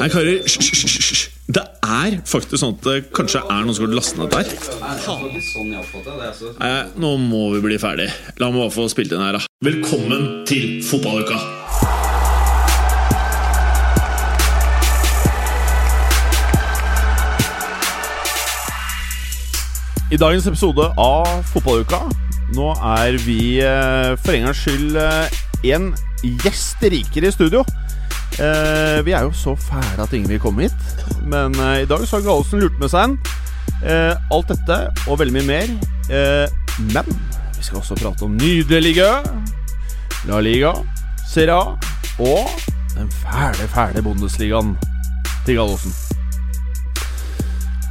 Nei, karer, hysj. Det er faktisk sånn at det kanskje er noen som har lastet ned her. Nei, nå må vi bli ferdig. La meg bare få spilt inn her, da. Velkommen til fotballuka! I dagens episode av Fotballuka Nå er vi eh, for en gangs skyld én gjest rikere i studio. Eh, vi er jo så fæle at ingen vil komme hit. Men eh, i dag så har Gallosen lurt med seg en. Eh, alt dette og veldig mye mer. Eh, men vi skal også prate om nydelige La Liga, Serie A og den fæle, fæle Bundesligaen til Gallosen.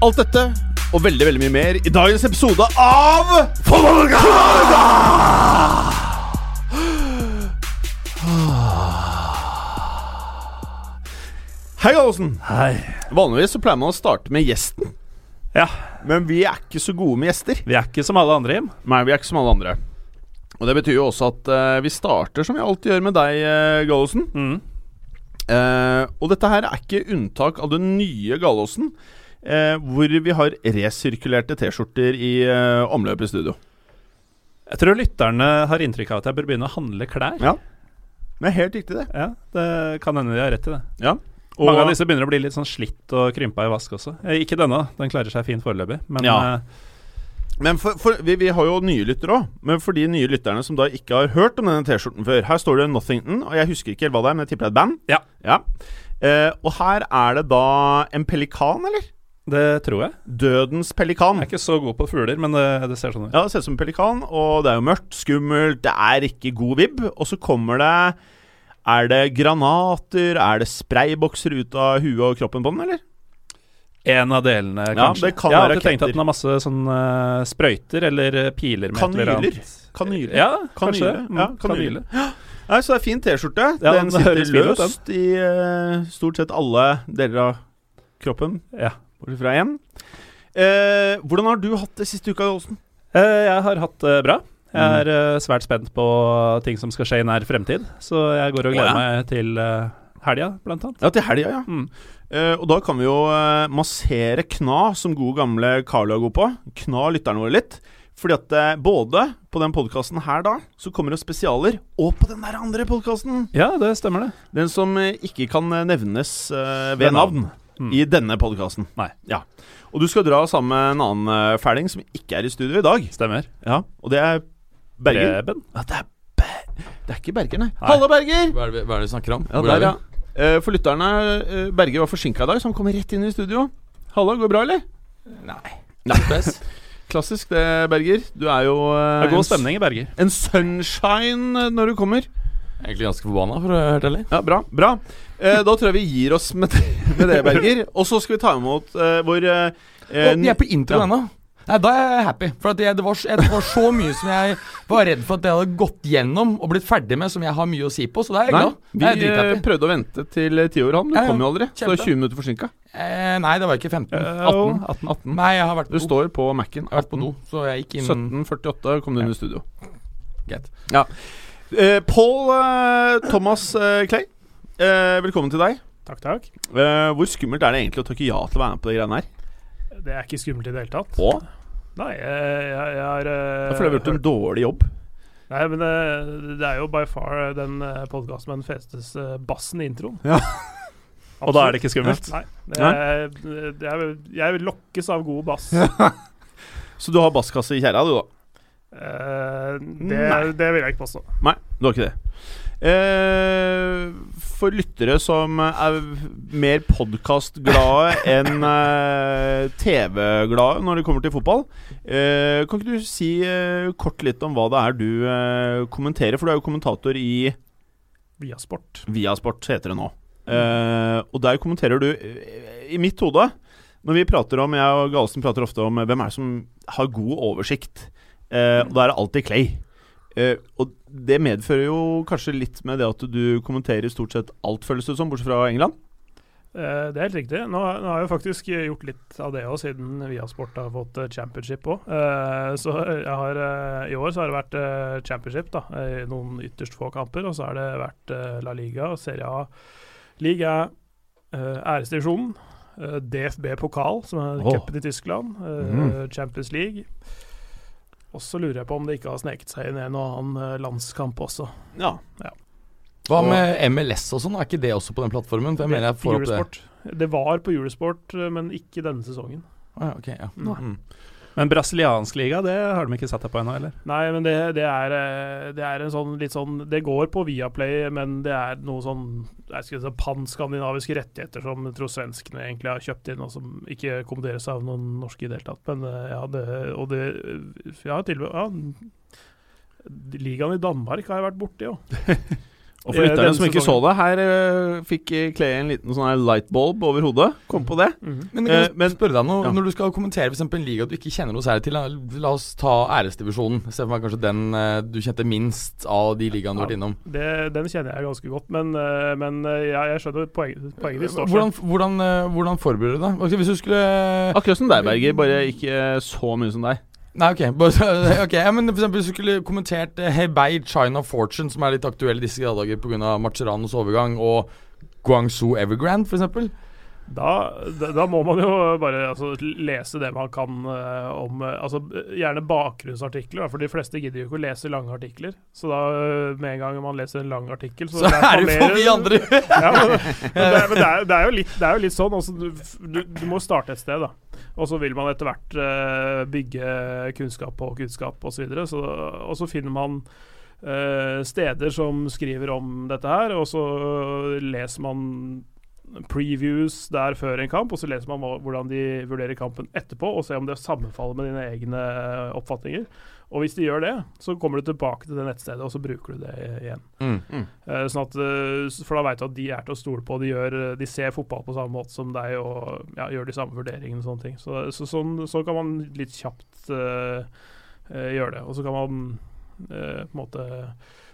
Alt dette og veldig veldig mye mer i dagens episode av Fotballuka! Hei, Gallosen. Hei. Vanligvis så pleier man å starte med gjesten, Ja, men vi er ikke så gode med gjester. vi er ikke som alle andre, Jim. Nei, vi er ikke som alle andre. Og Det betyr jo også at uh, vi starter som vi alltid gjør med deg, uh, Gallosen. Mm. Uh, og dette her er ikke unntak av den nye Gallosen, uh, hvor vi har resirkulerte T-skjorter i omløp i studio. Jeg tror lytterne har inntrykk av at jeg bør begynne å handle klær. Ja. Er helt riktig, det. Ja, Det kan hende de har rett i det. Ja. Og, Mange av disse begynner å bli litt sånn slitt og krympa i vask også. Eh, ikke denne, den klarer seg fint foreløpig. Men Ja. eh, Men for, for, vi, vi har jo nye lyttere òg. Men for de nye lytterne som da ikke har hørt om denne T-skjorten før Her står det Nothington, og jeg husker ikke helt hva det er, men jeg tipper det er et band. Ja. Eh, og her er det da en pelikan, eller? det tror jeg. Dødens pelikan. Jeg er ikke så god på fugler, men det, det ser sånn ut. Ja, det ser ut som en pelikan, og det er jo mørkt, skummelt, det er ikke god vibb. Og så kommer det Er det granater? Er det spraybokser ut av huet og kroppen på den, eller? En av delene, Ja, kanskje. det kan jeg har være tenkt at den har masse sånn uh, sprøyter eller eh, piler med et eller Kanyler. annet. Kanyler. Ja, kanskje. Kanyle. Mm, Ja, kanyle. Nei, Så det er fin T-skjorte. Ja, den den sitter løst ut, den. i uh, stort sett alle deler av kroppen, Ja. bortsett fra én. Uh, hvordan har du hatt det siste uka, Olsen? Jeg har hatt det bra. Jeg Mm. er uh, svært spent på ting som skal skje i nær fremtid. Så jeg går og gleder ja. meg til uh, helga, blant annet. Ja, til helga, ja. Mm. Uh, og da kan vi jo massere Kna, som gode gamle Carlo er god på. Kna lytterne våre litt. Fordi at både på den podkasten her da, så kommer det spesialer, og på den der andre podkasten, Ja, det stemmer det. den som ikke kan nevnes ved navn. Mm. i denne podkasten. Nei. Ja. Og du skal dra sammen med en annen uh, fæling som ikke er i studio i dag. Stemmer. Ja, Og det er Berger. Preben. Ja, det er Ber Det er ikke Berger, nei. Halla, Berger! Hva er det, vi- hva er det vi snakker om? Ja, Hvor der, er vi? ja. Eh, for lytterne, eh, Berger var forsinka i dag, så han kommer rett inn i studio. Halla, går det bra, eller? Nei. Nei. Klassisk det, Berger. Du er jo eh, Det er god en s- stemning i Berger. En sunshine eh, når du kommer. Egentlig ganske forbanna, for å være helt ærlig. Ja, bra. bra eh, Da tror jeg vi gir oss med det, med det Berger. Og så skal vi ta imot eh, vår eh, eh, vi er på introen ja. ennå. Nei, Da er jeg happy. For at jeg, det, var, så- det var så mye som jeg var redd for at jeg hadde gått gjennom og blitt ferdig med, som jeg har mye å si på. Så da er jeg Nei, glad. vi Jeg er eh, prøvde å vente til eh, ti år, han. Du Ja, ja. kom jo aldri. Så du er 20 minutter forsinka. Eh, nei, det var ikke 15. Eh, 18. 18. 18. Nei, jeg har vært Det på do. står på Mac-en. Jeg har vært på do, så jeg gikk inn 1748 kom du inn i studio. Greit. Ja. Eh, Paul eh, Thomas eh, Clay, eh, velkommen til deg. Takk, takk. Eh, hvor skummelt er det egentlig å takke ja til å være med på de greiene her? Det er ikke skummelt i det hele tatt. Å? Nei, jeg, jeg, jeg har eh, Da føler jeg vi har gjort en dårlig jobb. Nei, men det, det er jo by far den podkasten med den feteste bassen i introen. Ja. Og da er det ikke skummelt. Nei. Det er, det er, jeg lokkes av god bass. Så du har basskasse i kjerra, du, da? Eh, det, det vil jeg ikke påstå. Nei, du har ikke det. Eh, for lyttere som er mer podkastglade enn eh, TV-glade når det kommer til fotball, eh, kan ikke du si eh, kort litt om hva det er du kommenterer? For du er jo kommentator i Via sport. Viasport, heter det nå. Eh, og der kommenterer du I mitt hode, når vi prater om Jeg og Galesen prater ofte om hvem er det som har god oversikt, eh, og da er det alltid Clay. Eh, og det medfører jo kanskje litt med det at du kommenterer stort sett alt, føles det som, bortsett fra England. Eh, det er helt riktig. Nå, nå har jeg jo faktisk gjort litt av det òg, siden Viasport har fått eh, championship òg. så jeg har, i år så har det vært championship da, i noen ytterst få kamper. Og så har det vært La Liga, Serie A, Liga, eh, æresdivisjonen. eh, DFB pokal, som er oh. cupen i Tyskland. Mhm. Champions League. Og så lurer jeg på om det ikke har sneket seg inn en og annen eh, landskamp også. Ja. ja. Hva med MLS og sånn? Er ikke det også på den plattformen? For jeg mener jeg får opp det. Det var på Eurosport, eh, men ikke denne sesongen. Ah, ja, ok, ja. Mm. Men brasiliansk liga, det har de ikke satt deg på ennå, eller? Nei, men det, det, er, eh, det er en sånn litt sånn Det går på Viaplay, men det er noe sånn jeg skal si, panskandinaviske rettigheter som jeg tror svenskene egentlig har kjøpt inn, og som ikke kommenteres av noen norske i det hele tatt. Men eh, ja, det Og det Ja, til og med ja, Ligaen i Danmark har jeg vært borti, jo. Og for Eh, lytterne som ikke så det, her uh, fikk Clay en liten sånn her lightbulb over hodet. Kom på det. Men jeg Eh, uh, men- spørre deg noe, ja. Når du skal kommentere for eksempel en liga du ikke kjenner noe særlig til, la, la oss ta æresdivisjonen. Se for meg kanskje den uh, du kjente minst av de ligaene du har vært innom. Det, den kjenner jeg ganske godt, men, eh, men eh, ja, jeg skjønner poenget, poenget ditt. Hvordan, hvordan, eh, hvordan forbereder du deg? Hvis du skulle Akkurat som deg, Berger, bare ikke så mye som deg. Nei, ok. okay. ja, men for eksempel Hvis du skulle kommentert eh, Hebei China Fortune, som er litt aktuell i disse dager pga. Marceranos overgang, og Guangzhou Evergrande, eksempel Da, da, må man jo bare altså, lese det man kan uh, om eh, altså, Gjerne bakgrunnsartikler, for de fleste gidder jo ikke å lese lange artikler. Så da, med en gang man leser en lang artikkel, så, Så er det for vi andre! ja, men, men, det, er, men det, er, det, er jo litt, det er jo litt sånn. Altså, du, du, du må starte et sted, da. Og så vil man etter hvert uh, bygge kunnskap på kunnskap osv. Så videre. så, og så finner man uh, steder som skriver om dette her, og så leser man previews der før en kamp, og så leser man hvordan de vurderer kampen etterpå, og ser om det sammenfaller med dine egne eh, oppfatninger. Og hvis de gjør det, så kommer du tilbake til det nettstedet, og så bruker du det igjen. Mm. mm. sånn at, eh, for da veit du at de er til å stole på. De, gjør, eh, de ser fotball på samme måte som deg og ja, gjør de samme vurderingene. og sånne ting. Så, så sånn, sånn kan man litt kjapt uh, uh, gjøre det. Og så kan man uh, på en måte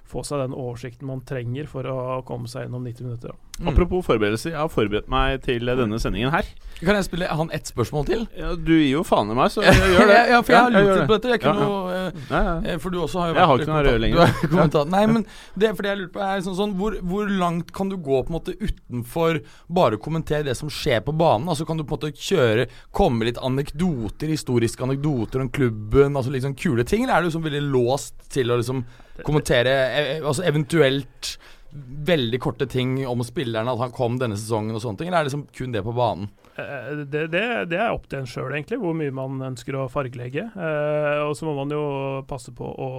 få seg den oversikten man trenger for å komme seg gjennom 90 minutter. Mm. Apropos forberedelser, jeg har forberedt meg til eh, denne sendingen her. Kan jeg spille han ett spørsmål til? Ja, du gir jo faen i meg, så jeg gjør det. ja, for jeg har lurt litt på dette. Jeg kunne Ja, ja. jo eh, ja. Eh, For du også har jo Jeg har ikke noe rød lenger. Er. Nei, men det, for det jeg lurer på er sånn, sånn hvor, hvor langt kan du gå på en måte utenfor bare å kommentere det som skjer på banen? Altså Kan du på en måte kjøre Komme litt anekdoter, historiske anekdoter om klubben, altså liksom kule ting? Eller er du liksom veldig låst til å liksom kommentere eh, altså eventuelt veldig korte ting om spillerne, at han kom denne sesongen og sånne ting? Eller er det liksom kun det på banen? Eh, Det, det, det er opp til en sjøl, egentlig, hvor mye man ønsker å fargelegge. Eh, og så må man jo passe på å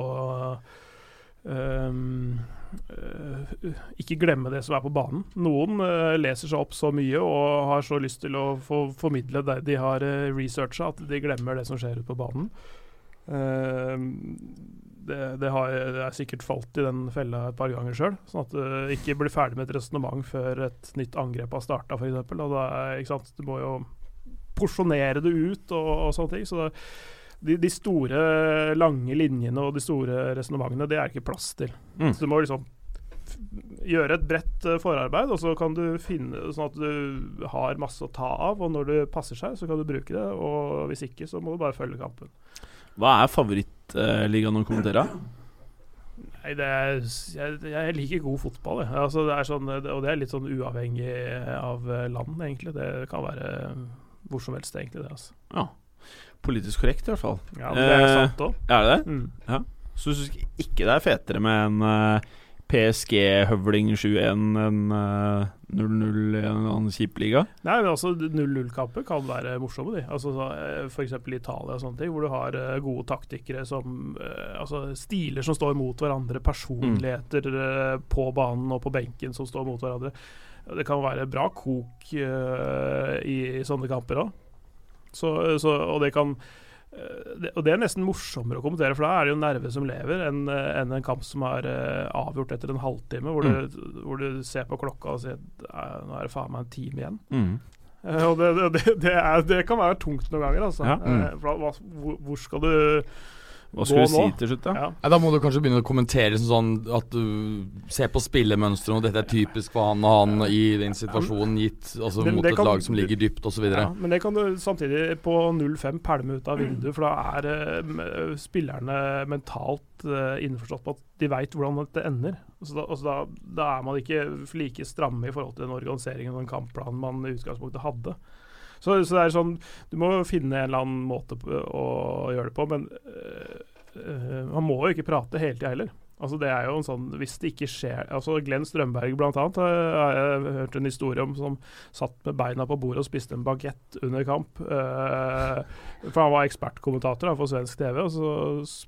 eh, ikke glemme det som er på banen. Noen eh, leser seg opp så mye og har så lyst til å få formidle det de har uh, researcha, at de glemmer det som skjer ute på banen. Ehm, det, det har jeg er sikkert falt i den fella et par ganger sjøl. Sånn at du ikke blir ferdig med et resonnement før et nytt angrep har starta, f.eks. Du må jo porsjonere det ut og, og sånne ting. Så det, de, de store, lange linjene og de store resonnementene, det er ikke plass til. Mm. Så du må liksom gjøre et bredt eh, forarbeid, og så kan du finne sånn at du har masse å ta av. Og når det passer seg, så kan du bruke det, og hvis ikke, så må du bare følge kampen. Hva er favorittligaen å kommentere? Nei, det er, jeg, jeg liker god fotball. Altså, det sånn, og det er litt sånn uavhengig av eh, land, egentlig. Det kan være hvor som helst, egentlig. det altså. Ja. Politisk korrekt, i hvert fall. Ja, men det er Eh, sant òg. Er det det? Mm. Så du syns ikke det er fetere med en PSG-høvling 7-1 enn eh, 0-0 i en annen kjip liga? Nei, men altså 0-0-kamper kan være morsomme, de. Altså så, eh, eksempel Italia og sånne ting, hvor du har eh, gode taktikere som eh, Altså stiler som står mot hverandre, personligheter eh, på banen og på benken som står mot hverandre. Det kan være bra kok uh, i, i sånne kamper òg. Så, så, og det kan eh, det, og det er nesten morsommere å kommentere, for da er det jo nerve som lever, enn en, en kamp som er eh, avgjort etter en halvtime, hvor, du, hvor du ser på klokka og sier nå er det faen meg en time igjen. Eh, og det, det, er, det kan være tungt noen ganger, altså. Ja. Mm. Eh, hva, hvor, hvor skal du Hva skulle du si nå. til slutt, da? Ja. Ja, da må du kanskje begynne å kommentere sånn at du ser på spillemønstrene, og dette er typisk for han og han i den situasjonen, gitt altså Men mot et kan- lag som ligger dypt, osv. Ja, Ja. men det kan du samtidig på 0-5 pælme ut av vinduet, for da er uh, spillerne mentalt uh, innforstått på at de veit hvordan dette ender. Altså da, altså da, da er man ikke like stramme i forhold til den organiseringen og den kampplanen man i utgangspunktet hadde. Så, så det er sånn Du må finne en eller annen måte å gjøre det på, men øh, øh, man må jo ikke prate hele tida heller. Altså det er jo en sånn Hvis det ikke skjer Altså Glenn Strømberg annet har jeg hørt en historie om som satt med beina på bordet og spiste en bagett under kamp. Eh, for han var ekspertkommentator for svensk TV, og så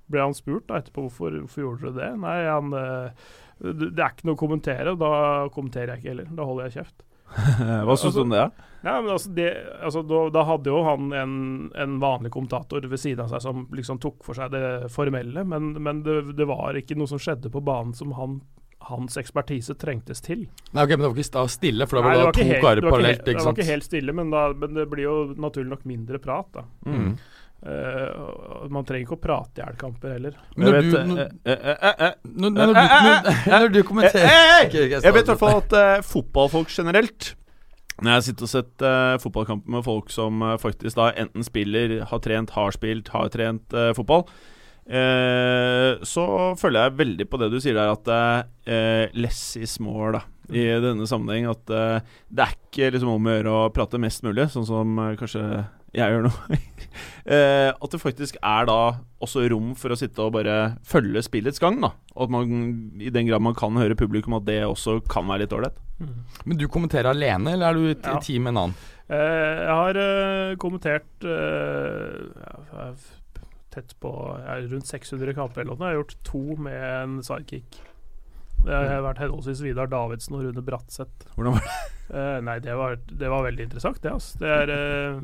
ble han spurt da, etterpå hvorfor, hvorfor gjorde du det. Nei, han det det er ikke noe å kommentere, og da kommenterer jeg ikke heller. Da holder jeg kjeft. Hva syns du om det? Ja, men altså, det, altså da, da hadde jo han en, en vanlig kommentator ved siden av seg som liksom tok for seg det formelle, men, men det, det var ikke noe som skjedde på banen som han, hans ekspertise trengtes til. Nei, ok, Men det var ikke stille, for da Nei, var det, var to helt- karer parallelt. Det var sant? ikke helt stille, men, da, men det blir jo naturlig nok mindre prat. da. Mm. Eh, og man trenger ikke å prate i hjel heller. Men når du, når, du, kommenterer Eh, eh, Jeg vet i hvert fall at uh, fotballfolk generelt Når jeg sitter og sett uh, fotballkamper med folk som faktisk da enten spiller, har trent, har spilt, har trent fotball, eh, så føler jeg veldig på det du sier der, at less is more, da. I denne sammenheng. At uh, det er ikke liksom om å gjøre å prate mest mulig, sånn som uh, kanskje jeg gjør nå. eh, at det faktisk er da også rom for å sitte og bare følge spillets gang, da. Og at man i den grad man kan høre publikum, at det også kan være litt ålreit. Men du kommenterer alene, eller er du i Ja. team med en annen? Eh, jeg har eh, kommentert eh, jeg tett på rundt 600 kamper eller noe. Jeg har gjort to med en sidekick. Det har vært henholdsvis Vidar Davidsen og Rune Bratseth. Hvordan var det? nei, det var, det var veldig interessant, det. Altså. Det er eh,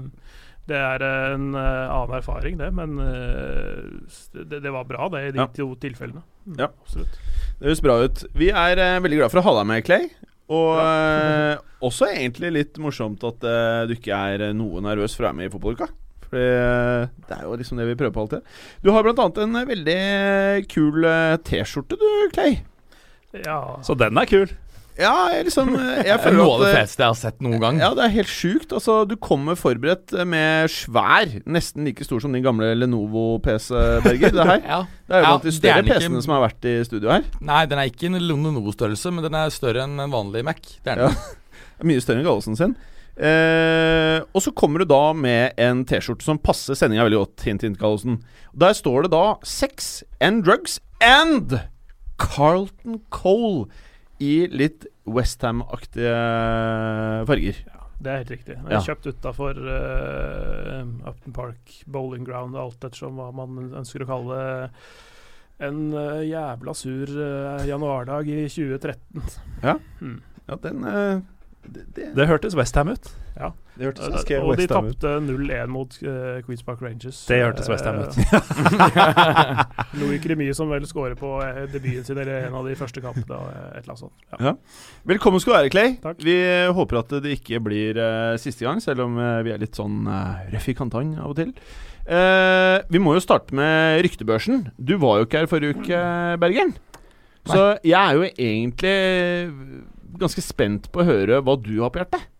det er en eh, annen erfaring, det, men eh, det, det var bra, det, i de Ja. to tilfellene. Mm, Ja. Absolutt. Det høres bra ut. Vi er eh, veldig glad for å ha deg med, Clay. Og eh, også egentlig litt morsomt at du ikke er noe nervøs for å være med i fotballuka. For det er jo liksom det vi prøver på alltid. Du har annet en veldig kul T-skjorte, du, Clay. Ja. Så den er kul. Ja, jeg liksom eh, Jeg er føler noe av det eh, feteste jeg har sett noen gang. Ja, det er helt sjukt. Altså, du kommer forberedt med svær, nesten like stor som din gamle Lenovo-PC, Berger. Det her. Ja. Det er jo Ja, blant de større PC-ene som har vært i studio her. Nei, den er ikke en Lenovo-størrelse, men den er større enn en vanlig Mac. Det er Ja. Mye større enn Gallosen sin. Eh, og så kommer du da med en T-skjorte som passer sendinga veldig godt. Hint, hint, Gallosen. Der står det da Sex and Drugs and Carlton Cole i litt Westham-aktige farger. Ja, Det er helt riktig. Den Ja. er kjøpt utafor uh, Upton Park bowling ground, alt ettersom hva man ønsker å kalle. En uh, jævla sur uh, januardag i 2013. Ja. Mm. Ja, den eh, det, det, Det hørtes Westham ut. det hørtes ganske og de Westham tapte 0-1 mot uh, Queens Park Rangers. Det hørtes West Ham ut. Eh, Louis Remy som vel scorer på eh, debuten sin, eller en av de første kampene. Et eller annet sånt. Ja. Ja. Velkommen skal du være, Clay. Takk. Vi håper at det ikke blir uh, siste gang, selv om uh, vi er litt sånn uh, røff i kantene av og til. Eh, vi må jo starte med ryktebørsen. Du var jo ikke her forrige uke, Bergeren. Så jeg er jo egentlig ganske spent på å høre hva du har på hjertet.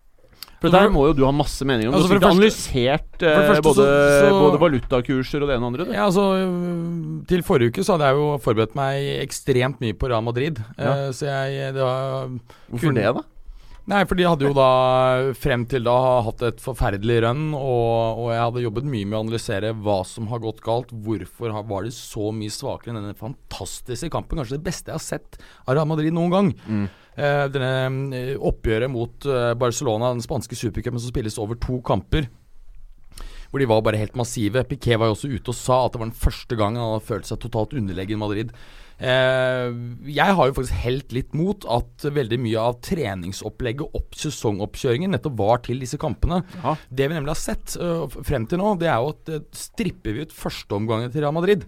For der må jo du ha masse meninger om. Altså, du har det analysert eh, første både, så- så- både valutakurser og det ene og andre. Du. Ja, altså Til forrige uke så hadde jeg jo forberedt meg ekstremt mye på Real Madrid. Ja. Uh, så jeg det var, Hvorfor kunne, det, da? Nei, for de hadde jo da frem til da hatt et forferdelig run, og, og jeg hadde jobbet mye med å analysere hva som har gått galt. Hvorfor har, var de så mye svakere enn denne fantastiske kampen? Kanskje det beste jeg har sett av Real Madrid noen gang. Mm. Eh, denne eh, oppgjøret mot eh, Barcelona, den spanske supercupen som spilles over to kamper. Hvor de var bare helt massive. Piquet var jo også ute og sa at det var den første gang han hadde følt seg totalt underlegen Madrid. Eh, jeg har jo faktisk helt litt mot at veldig mye av treningsopplegget opp sesongoppkjøringen nettopp var til disse kampene. Ja. Det vi nemlig har sett frem til nå, det er jo at stripper vi ut førsteomgangen til Real Madrid,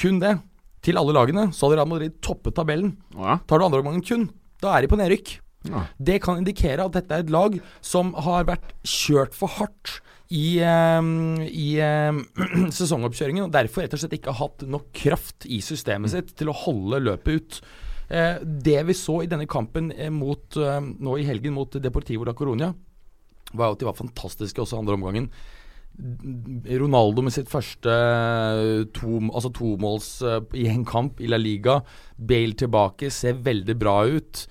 kun det, til alle lagene, så hadde Real Madrid toppet tabellen. Ja. Tar du andreomgangen kun, da er de på nedrykk. Ja. Det kan indikere at dette er et lag som har vært kjørt for hardt i, i sesongoppkjøringen, og derfor rett og slett ikke har hatt nok kraft i systemet sitt til å holde løpet ut. Eh, det vi så i denne kampen eh, mot, nå i helgen mot Deportivo da Coronia, var at de var fantastiske også andre omgangen. Ronaldo med sitt første eh, to, altså tomåls i en kamp i La Liga. Bale tilbake, ser veldig bra ut.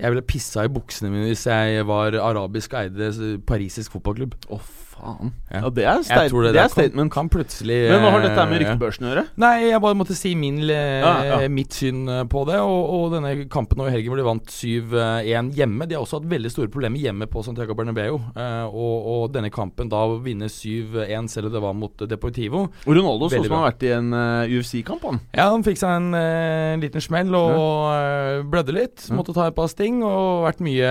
Jeg ville pissa i buksene mine hvis jeg var arabisk eide parisisk fotballklubb. Å, faen. Ja. Ja, det er, Jeg sta tror det det, er kan, statement. kan plutselig Men hva har dette med eh, ryktebørsen å gjøre? Nei, jeg bare måtte si min, eh, Ja, ja. mitt syn eh, på det. Og, og denne kampen nå i helgen hvor de vant 7-1 hjemme. De har også hatt veldig store problemer hjemme på Santiago Bernabeu. Eh, og, og denne kampen da å vinne 7-1 selv om det var mot Deportivo. Og Ronaldo så som han har vært i en eh, UFC-kamp, han. Ja, han fikk seg en en liten smell og ja. blødde litt. Ja. Måtte ta et par sting. Og vært mye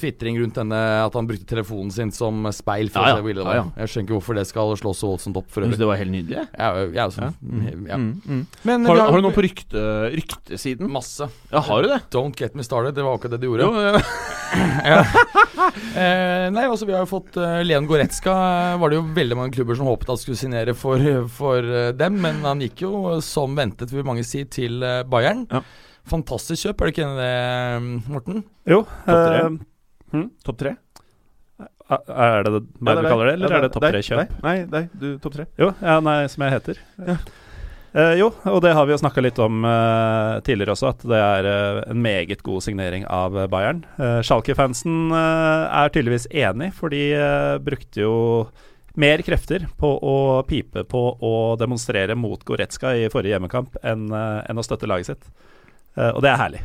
tvitring rundt denne at han brukte telefonen sin som speil. For Ja, ja. Å se hvor ille det Ja, ja. Jeg skjønner ikke hvorfor det skal slås så voldsomt opp for øvrig. det var helt nydelig. Ja, ja, altså, ja. Mm, mm. Men Har, har du noe på rykte, ryktesiden? Masse. Ja, har du det? Don't get me started. Det var akkurat det du gjorde. Jo, ja. Eh, nei, altså Vi har jo fått uh, Leon Goretzka. eh, Var det jo veldig mange klubber som håpet at skulle signere for, for uh, dem, men han gikk jo eh, som ventet, vil mange si, til uh, Bayern. Ja. Fantastisk kjøp, er det ikke enig i det, Morten? Jo. Topp tre. eh, hm? Topp tre? Er det meg du kaller det, eller er det topp tre-kjøp? Nei, nei, du, topp tre. Jo, ja, nei, som jeg heter. Eh, jo, og det har vi jo snakka litt om eh, tidligere også, at det er eh, en meget god signering av eh, Bayern. Uh, Schalke-fansen eh, er tydeligvis enig, for de eh, brukte jo mer krefter på å pipe på å demonstrere mot Goretzka i forrige hjemmekamp enn eh, enn å støtte laget sitt. Eh, og det er herlig.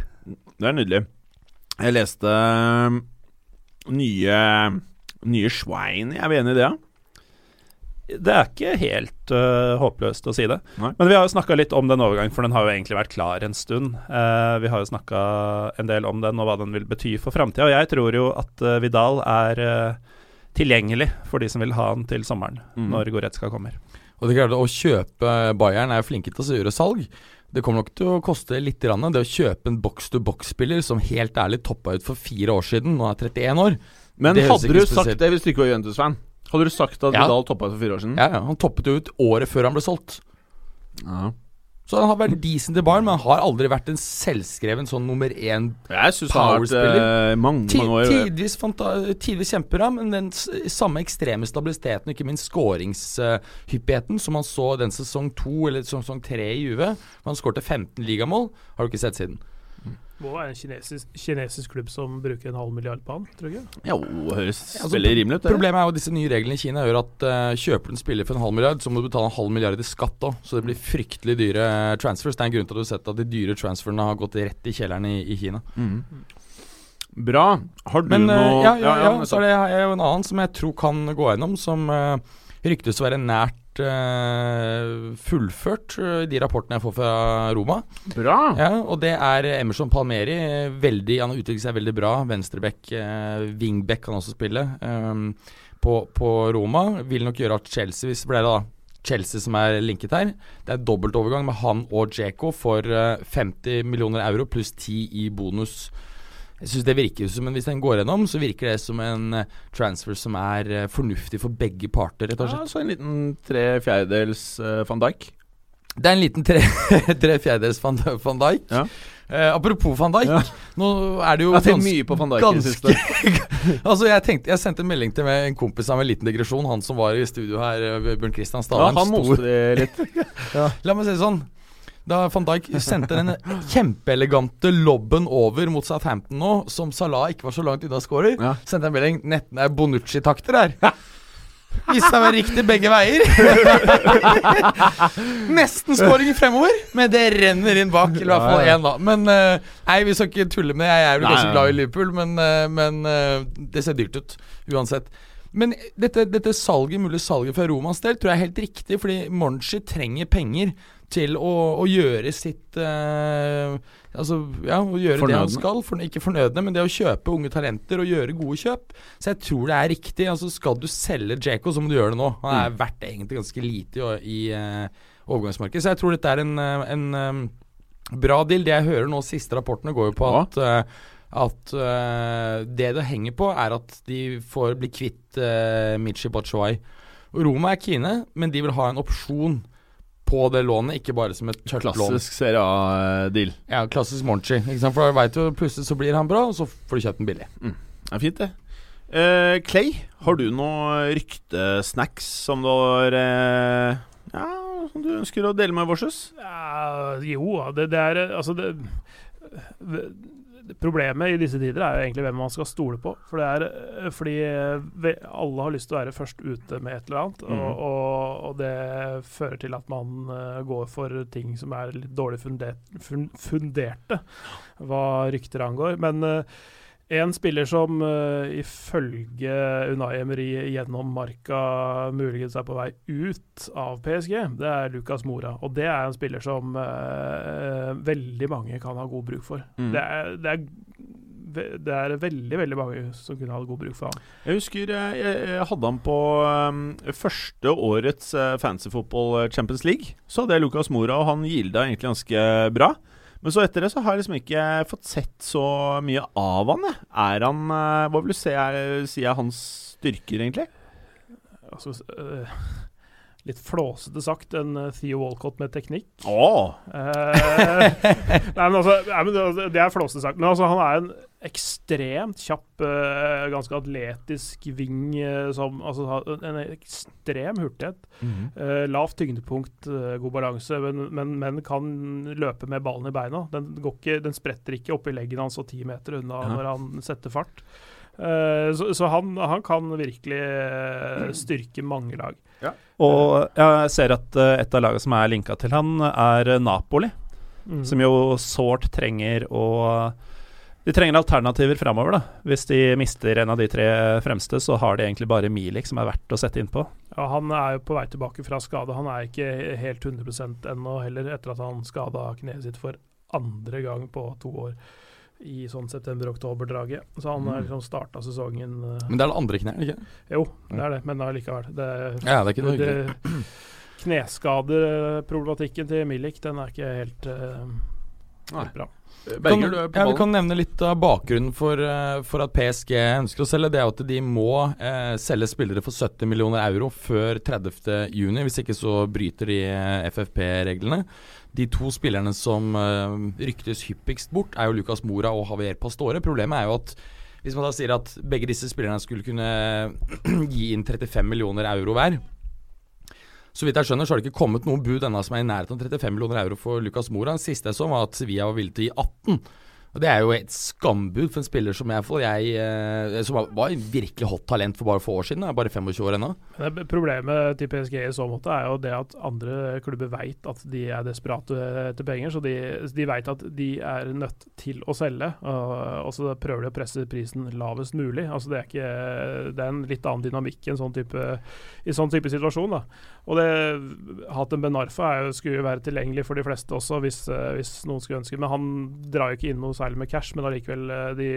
Det er nydelig. Jeg leste nye Nye Schwein. Jeg er enig i det, ja. Det er ikke helt uh, håpløst å si det. Nei. Men vi har jo snakka litt om den overgangen, for den har jo egentlig vært klar en stund. Uh, vi har jo snakka en del om den og hva den vil bety for framtida. Og jeg tror jo at uh, Vidal er tilgjengelig for de som vil ha han til sommeren, Mm. når Goretzka kommer. Og det er klart Å kjøpe Bayern er jo flinke til å gjøre salg. Det kommer nok til å koste litt. Det å kjøpe en box-to-box-spiller som helt ærlig toppa ut for fire år siden, nå er 31 år Men Det hadde du spesielt- sagt det hvis du ikke var Juventus-fan? Hadde du sagt at Ja. Vidal toppa ut for fire år siden? Ja, ja, Han toppet jo ut året før han ble solgt. Ja. Så han har vært decent i barn men han har aldri vært en selvskreven sånn nummer én Powerspiller. eh, mange, mange år Tidvis, tidvis kjempebra, men den samme ekstreme stabiliteten, ikke minst skåringshyppigheten, som han så den sesong to eller sesong tre i Juve, hvor han skårte 15 ligamål, har du ikke sett siden. Må være en kinesisk, kinesisk klubb som bruker en halv milliard på han, tror jeg. Jo, høres Altså, veldig rimelig ut. det. Problemet er jo at disse nye reglene i Kina gjør at uh, kjøper du en spiller for en halv milliard, så må du betale en halv milliard i skatt òg. Så det blir fryktelig dyre transfers. Det er en grunn til at du har sett at de dyre transferene har gått rett i kjelleren i, i Kina. Mm. Bra. Har du Men eh, noe ja, ja, ja, nettopp. så er det jeg, jeg en annen som jeg tror kan gå gjennom, som uh, ryktes å være nært eh, fullført eh, i de rapportene jeg får fra Roma. Bra. Ja, og det er Emerson Palmeri. eh, Veldig, han har utviklet seg veldig bra. Venstreback, uh, wingback kan også spille um, på, på Roma. Vil nok gjøre at Chelsea, hvis det ble det da Chelsea som er linket her. Det er dobbeltovergang med han og Djeko for eh, 50 millioner euro pluss 10 i bonus. Jeg synes det virker som, men Hvis den går gjennom, så virker det som en eh, transfer som er eh, fornuftig for begge parter, rett og Ja, slett. så en liten tre fjerdedels uh, van Dijk. Det er en liten tre, tre fjerdedels van, van Dijk. Ja. Uh, apropos van Dijk, Ja. nå er det jo tenkt mye på van Dijk ganske siste. Altså Jeg tenkte Jeg sendte en melding til en kompis av en liten digresjon. Han som var i studio her, Bjørn Christian Kristian Ja, han moste det litt. La meg si det sånn. Da van Dijk sendte den kjempeelegante lobben over mot Southampton nå, som Salah ikke var så langt unna scorer, Ja. sendte en melding Netten er Bonucci-takter her. Viste seg å være riktig begge veier. Nesten scoring fremover, men det renner inn bak. Eller i hvert fall én, da. Men eh, nei, vi skal ikke tulle med. Jeg er vel ganske glad i Liverpool, men, eh, men eh, det ser dyrt ut uansett. Men dette, dette salget, mulig salget fra Romans del, tror jeg er helt riktig, fordi Monchi trenger penger til å, å gjøre sitt eh, Altså, ja, å gjøre det han skal. For, ikke fornødne, men det å kjøpe unge talenter og gjøre gode kjøp. Så jeg tror det er riktig. Altså, skal du selge Djeko, så må du gjøre det nå. Han er Mm. verdt egentlig ganske lite i, i eh, overgangsmarkedet. Så jeg tror dette er en, eh, en eh, bra deal. Det jeg hører nå, siste rapportene går jo på Ja. at eh, at uh, det det henger på, er at de får bli kvitt uh, Michi Batshuay. Roma er kine, men de vil ha en opsjon på det lånet, ikke bare som et tørt lån. Klassisk Serie A-deal. Ja, klassisk Monchi. Ikke sant? For da vet du plutselig så blir han bra, og så får du kjøpt den billig. Det er fint, det. Uh, Clay, har du noe ryktesnacks som du har uh, Ja, som du ønsker å dele med vårs? Ja, jo, det, det er Altså, det, det Problemet i disse tider er jo egentlig hvem man skal stole på. For det er eh, fordi eh, alle har lyst til å være først ute med et eller annet, Mhm. og, og, og det fører til at man eh, går for ting som er litt dårlig fundert, funderte, hva rykter angår. Men eh, en spiller som uh, ifølge Unai Emery gjennom marka muligens er på vei ut av PSG, det er Lucas Mora. Og det er en spiller som uh, veldig mange kan ha god bruk for. Mm. Det, er, det, er, det er veldig, veldig mange som kunne hatt god bruk for han. Jeg husker eh, jeg, jeg hadde han på um, første årets uh, Fancy Football Champions League. Så hadde jeg Lucas Mora, og han gilda egentlig ganske bra. Men så etter det så har jeg liksom ikke fått sett så mye av han. Jeg. Er han eh, Hva vil du si er, si er hans styrker, egentlig? Altså, eh, litt flåsete sagt, en eh, Theo Walcott med teknikk. Åh Eh, nei, men altså, nei, men det, det er flåsete sagt. Men altså, han er en ekstremt kjapp, eh, ganske atletisk ving eh, som Altså har en ekstrem hurtighet. Eh, lavt tyngdepunkt, eh, god balanse, men, men, men kan løpe med ballen i beina. Den, går ikke, den spretter ikke opp i leggen hans og ti meter unna Ja. når han setter fart. Eh, så så han, han kan virkelig styrke mange lag. Og jeg ser at et av lagene som er linka til han, er Napoli. Mm. Som jo sårt trenger å De trenger alternativer framover, da. Hvis de mister en av de tre fremste, så har de egentlig bare Milik som er verdt å sette innpå. Ja, han er jo på vei tilbake fra skade. Han er ikke helt 100% ennå heller, etter at han skada kneet sitt for andre gang på to år i sånn september-oktober-draget. Så han har Mm. liksom starta sesongen eh, Men det er det andre kneet, ikke Jo, det er det, men allikevel. Det, Ja, det er ikke noe hyggelig. Kneskadeproblematikken til Milik, den er ikke helt, uh, helt bra. Kan, Berger, er på ja, vi kan nevne litt av bakgrunnen for, eh, for at PSG ønsker å selge. Det er at de må eh, selge spillere for 70 millioner euro før 30. juni. Hvis ikke så bryter de eh, FFP-reglene. De to spillerne som eh, ryktes hyppigst bort, er jo Lucas Mora og Javier Pastore. Problemet er jo at hvis man da sier at begge disse spillerne skulle kunne gi inn 35 millioner euro hver så vidt jeg skjønner, så har det ikke kommet noe bud ennå som er i nærheten av 35 millioner euro for Lucas Mora. Den siste jeg så, var at Sevilla var villig til å gi 18. Og Det er jo et skambud for en spiller som jeg, for jeg eh, som var- en virkelig hot talent for bare få år siden. Er bare 25 år ennå. Problemet til PSG i så måte er jo det at andre klubber veit at de er desperate etter penger, så de, de veit at de er nødt til å selge. Og, og så prøver de å presse prisen lavest mulig. Altså det, er ikke, det er en litt annen dynamikk i en sånn type, i sånn type situasjon. Da. Og det, Hatem Ben Arfa er jo, skulle jo være tilgjengelig for de fleste også, hvis, eh, hvis noen skulle ønske Men han drar jo ikke inn noe særlig med cash, men allikevel eh, de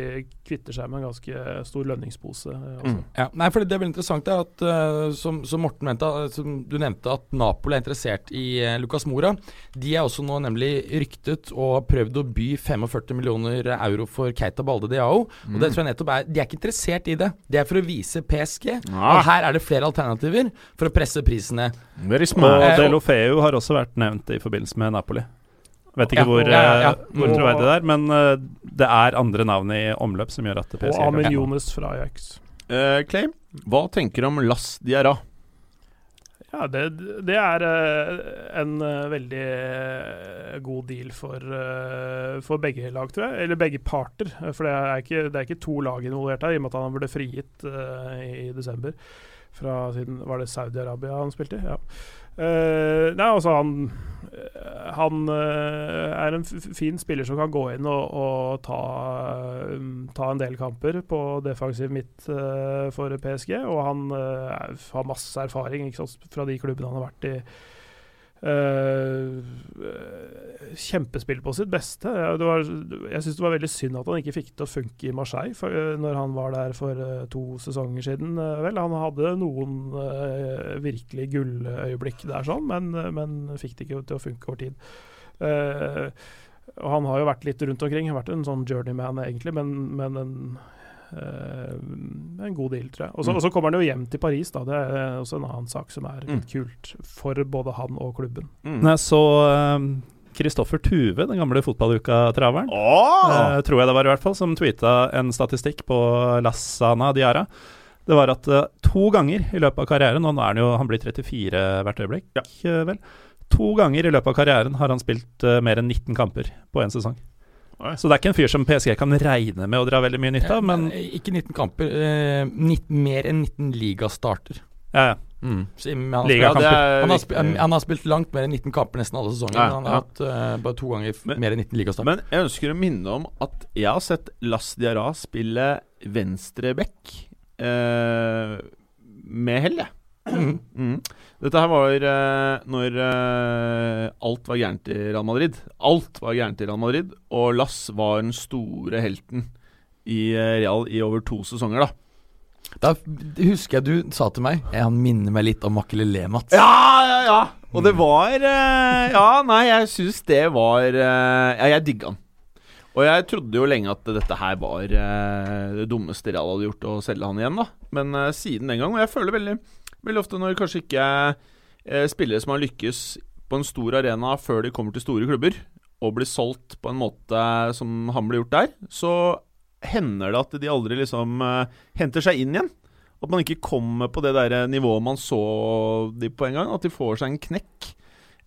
kvitter seg med en ganske stor lønningspose. eh, også. Mm. Ja, nei, for Det er veldig interessant er at, eh, som, som Morten mente, eh, som du nevnte, at Napoli er interessert i Lucas Mora. De er også nå nemlig ryktet og har prøvd å by 45 millioner euro for Keita Balde Diao. Og det tror jeg nettopp er De er ikke interessert i det. Det er for å vise PSG. Ja. Og her er det flere alternativer for å presse prisene. Very Og. Eh, Delofeu har også vært nevnt i forbindelse med Napoli. Vet ikke Ja, hvor, ja, ja, ja. eh, hvor troverdig det er, men eh, det er andre navn i omløp som gjør at Og PSG Amin Jones fra Ajax. Uh, Clay, hva tenker du om Las Diarra? Ja, det, det er uh, en uh, veldig uh, god deal for, for begge lag, tror jeg. Eller begge parter. For det er ikke, det er ikke to lag involvert her, i og med at han ble frigitt eh, i desember. Fra siden Var det Saudi-Arabia han spilte i? Ja. Uh, nei, altså han eh, Han uh, er en fin spiller som kan gå inn og, og ta, um, ta en del kamper på defensiv midt uh, for PSG. Og han har masse erfaring sant, fra de klubbene han har vært i. Eh, kjempespill på sitt beste. Var, jeg syns det var veldig synd at han ikke fikk det til å funke i Marseille for, eh, når han var der for to sesonger siden. vel, Han hadde noen uh, virkelig gulløyeblikk der, sånn, men, men fikk det ikke til å funke over tid. Uh, Og han har jo vært litt rundt omkring. Vært en sånn journeyman, egentlig, men, men en, en god deal, tror jeg. Og så Mm. og så kommer han jo hjem til Paris, da. Det er også en annen sak som er litt Mm. kult for både han og klubben. Mm. Nei, så Kristoffer Tuve, den gamle fotballuka-traveren, oh! eh, tror jeg det var i hvert fall, som tweeta en statistikk på Lassana Diara. Det var at eh, to ganger i løpet av karrieren, og nå er han jo han blir 34 hvert øyeblikk, eh, vel. To ganger i løpet av karrieren har han spilt eh, mer enn 19 kamper på én sesong. Så det er ikke en fyr som PSG kan regne med å dra veldig mye nytte av, men Ikke 19 kamper, eh, 19, mer enn 19 ligastarter. ja, ja. Så, han, er spilt, han, har spilt, han har spilt langt mer enn 19 kamper nesten alle sesonger. Ja, men han har hatt uh, bare to ganger Men- mer enn 19 ligastarter. Men jeg ønsker å minne om at jeg har sett Las Diarra spille venstreback eh, med hell, jeg. Mm. Mm. Dette her var uh, når uh, alt var gærent i Real Madrid. Alt var gærent i Real Madrid, og Lass var den store helten i uh, Real i over to sesonger, da. Da husker jeg du sa til meg Jeg Han minner meg litt om Makelele, Mats. Ja, ja, ja! Og det var eh, Ja, nei, jeg syns det var Ja, jeg digga han. Og jeg trodde jo lenge at dette her var det dummeste Real hadde gjort, å selge han igjen, da. Men siden den gang Og jeg føler veldig, veldig ofte når kanskje ikke eh, spillere som har lykkes på en stor arena før de kommer til store klubber, og blir solgt på en måte som han ble gjort der, så hender det at de aldri liksom eh, henter seg inn igjen. At man ikke kommer på det der nivået man så de på en gang. At de får seg en knekk.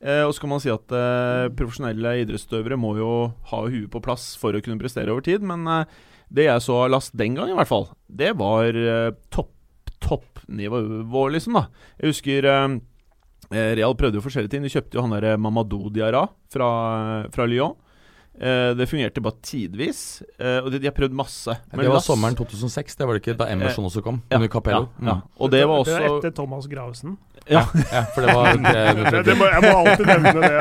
Eh, og så kan man si at eh, profesjonelle idrettsutøvere må jo ha huet på plass for å kunne prestere over tid, men eh, det jeg så av Last den gang, i hvert fall, det var eh, topp, toppnivå, liksom, da. Jeg husker eh, eh, Real prøvde jo forskjellige ting. De kjøpte jo han der Mamadou Diarra fra, fra Lyon. Eh, det fungerte bare tidvis, eh, og de, de har prøvd masse. Men det var Lass- sommeren 2006, det var det ikke da Emerson også kom? Ja, Under Capello. Ja, ja. Og det var også Det var etter Thomas Gravesen. Ja. ja, for det var det, Det, det jeg må alltid nevne det.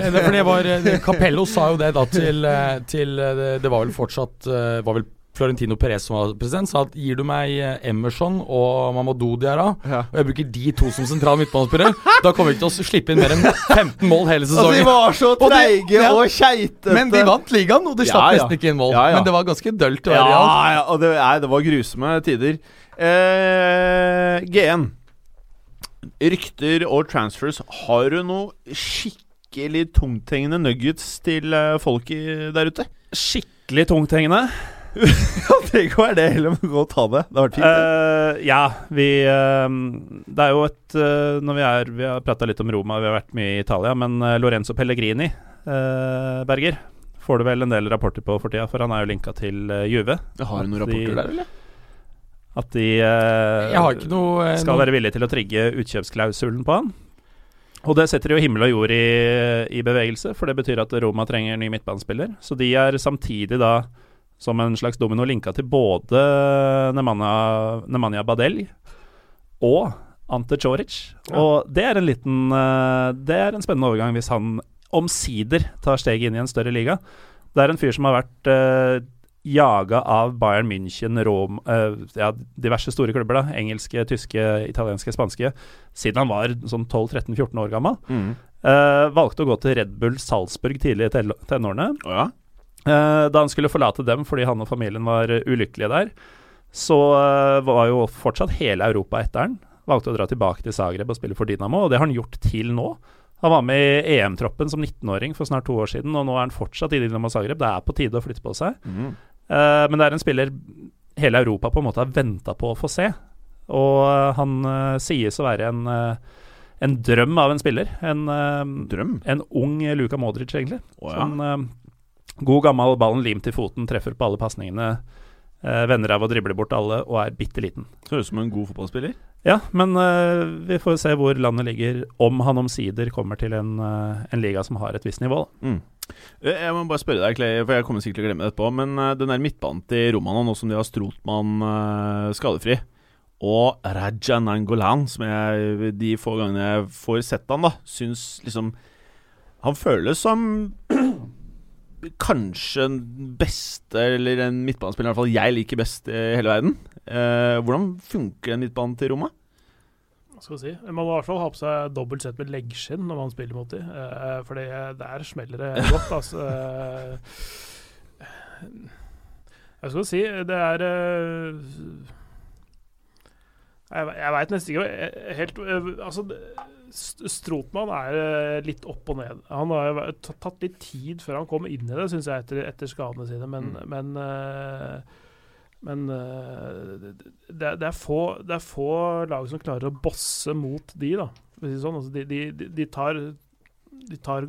Jeg det var eh, Capello sa jo det da til, eh, til eh, det- Det var vel fortsatt eh, Var vel Florentino Perez som var president, sa at gir du meg eh, Emerson og Mamadou Diarra, Ja. og jeg bruker de to som sentrale midtbanespillere, da kommer vi ikke til å slippe inn mer enn 15 mål hele Altså, de var så Og treige ja. og keitete. Men de vant ligaen, og de slapp ja. nesten ikke inn mål. Ja, ja. Men det var ganske dølt å Ja, være ja, og det, nei, det var grusomme tider. Eh, G1. Rykter og transfers. Har du noe skikkelig tungthengende nuggets til eh, folk i, der ute? Skikkelig tungthengende. Ja, det kan være det heller, men gå og ta det. Det har vært fint. Eh, ja, vi uh, Det er jo et uh, Når vi er Vi har prata litt om Roma, vi har vært mye i Italia, men eh, Lorenzo Pellegrini, eh, Berger, får du vel en del rapporter på for tida, for han er jo linka til uh, Juve. har du noen rapporter de- der, eller? At de Jeg har ikke noe skal noe- være villige til å trigge utkjøpsklausulen på han. Og det setter jo himmel og jord i, i bevegelse, for det betyr at Roma trenger ny midtbanespiller. Så de er samtidig da, som en slags domino, linka til både Nemanja, Nemanja Badel og Ante Choric. Ja. Og det er en liten eh, Det er en spennende overgang hvis han omsider tar steget inn i en større liga. Det er en fyr som har vært eh, jaga av Bayern München, Rom, eh, ja, diverse store klubber, da, engelske, tyske, italienske, spanske, siden han var sånn 12-13-14 år gammel. Mm. Eh, valgte å gå til Red Bull Salzburg tidlig i tenårene. Å ja? Eh, da han skulle forlate dem fordi han og familien var eh, ulykkelige der, så eh, var jo fortsatt hele Europa etter han. Valgte å dra tilbake til Zagreb og spille for Dinamo, og det har han gjort til nå. Han var med i EM-troppen som 19-åring for snart to år siden, og nå er han fortsatt i Dinamo Zagreb. Det er på tide å flytte på seg. Mm. Men det er en spiller hele Europa på en måte har venta på å få se. Og han sies å være en, en drøm av en spiller. En, Drøm? en ung Luka Modric, egentlig. Oh, ja. Eh, god gammel ballen limt i foten, treffer på alle pasningene. Eh, venner av å drible bort alle og er bitte liten. Høres ut som en god fotballspiller. Ja, men eh, vi får se hvor landet ligger, om han omsider kommer til en, eh, en liga som har et visst nivå. Mm. Eh, Jeg må bare spørre deg, Clay, for jeg kommer sikkert til å glemme det etterpå. Men eh, den der midtbanen til Romana, nå som de har Strotmann eh, skadefri, og Raja Nangolan, som jeg de få gangene jeg får sett han, da, syns liksom Han føles som kanskje den beste, eller en midtbanespiller i hvert fall jeg liker best i hele verden. Eh, hvordan funker den midtbanen til Roma? hva skal vi si Man må i hvert fall ha på seg dobbelt sett med leggskinn når man spiller mot dem. eh, for der smeller det godt, altså. Eh, jeg skal si Det er eh, Jeg, jeg veit nesten ikke eh, helt eh, Altså, Strotmann er eh, litt opp og ned. Han har jo tatt- litt tid før han kom inn i det, syns jeg, etter, etter skadene sine. Men, Mm. men eh, men eh, det, det, er få, det er få lag som klarer å bosse mot de, da. Sånn. Altså, de, de, de- tar De tar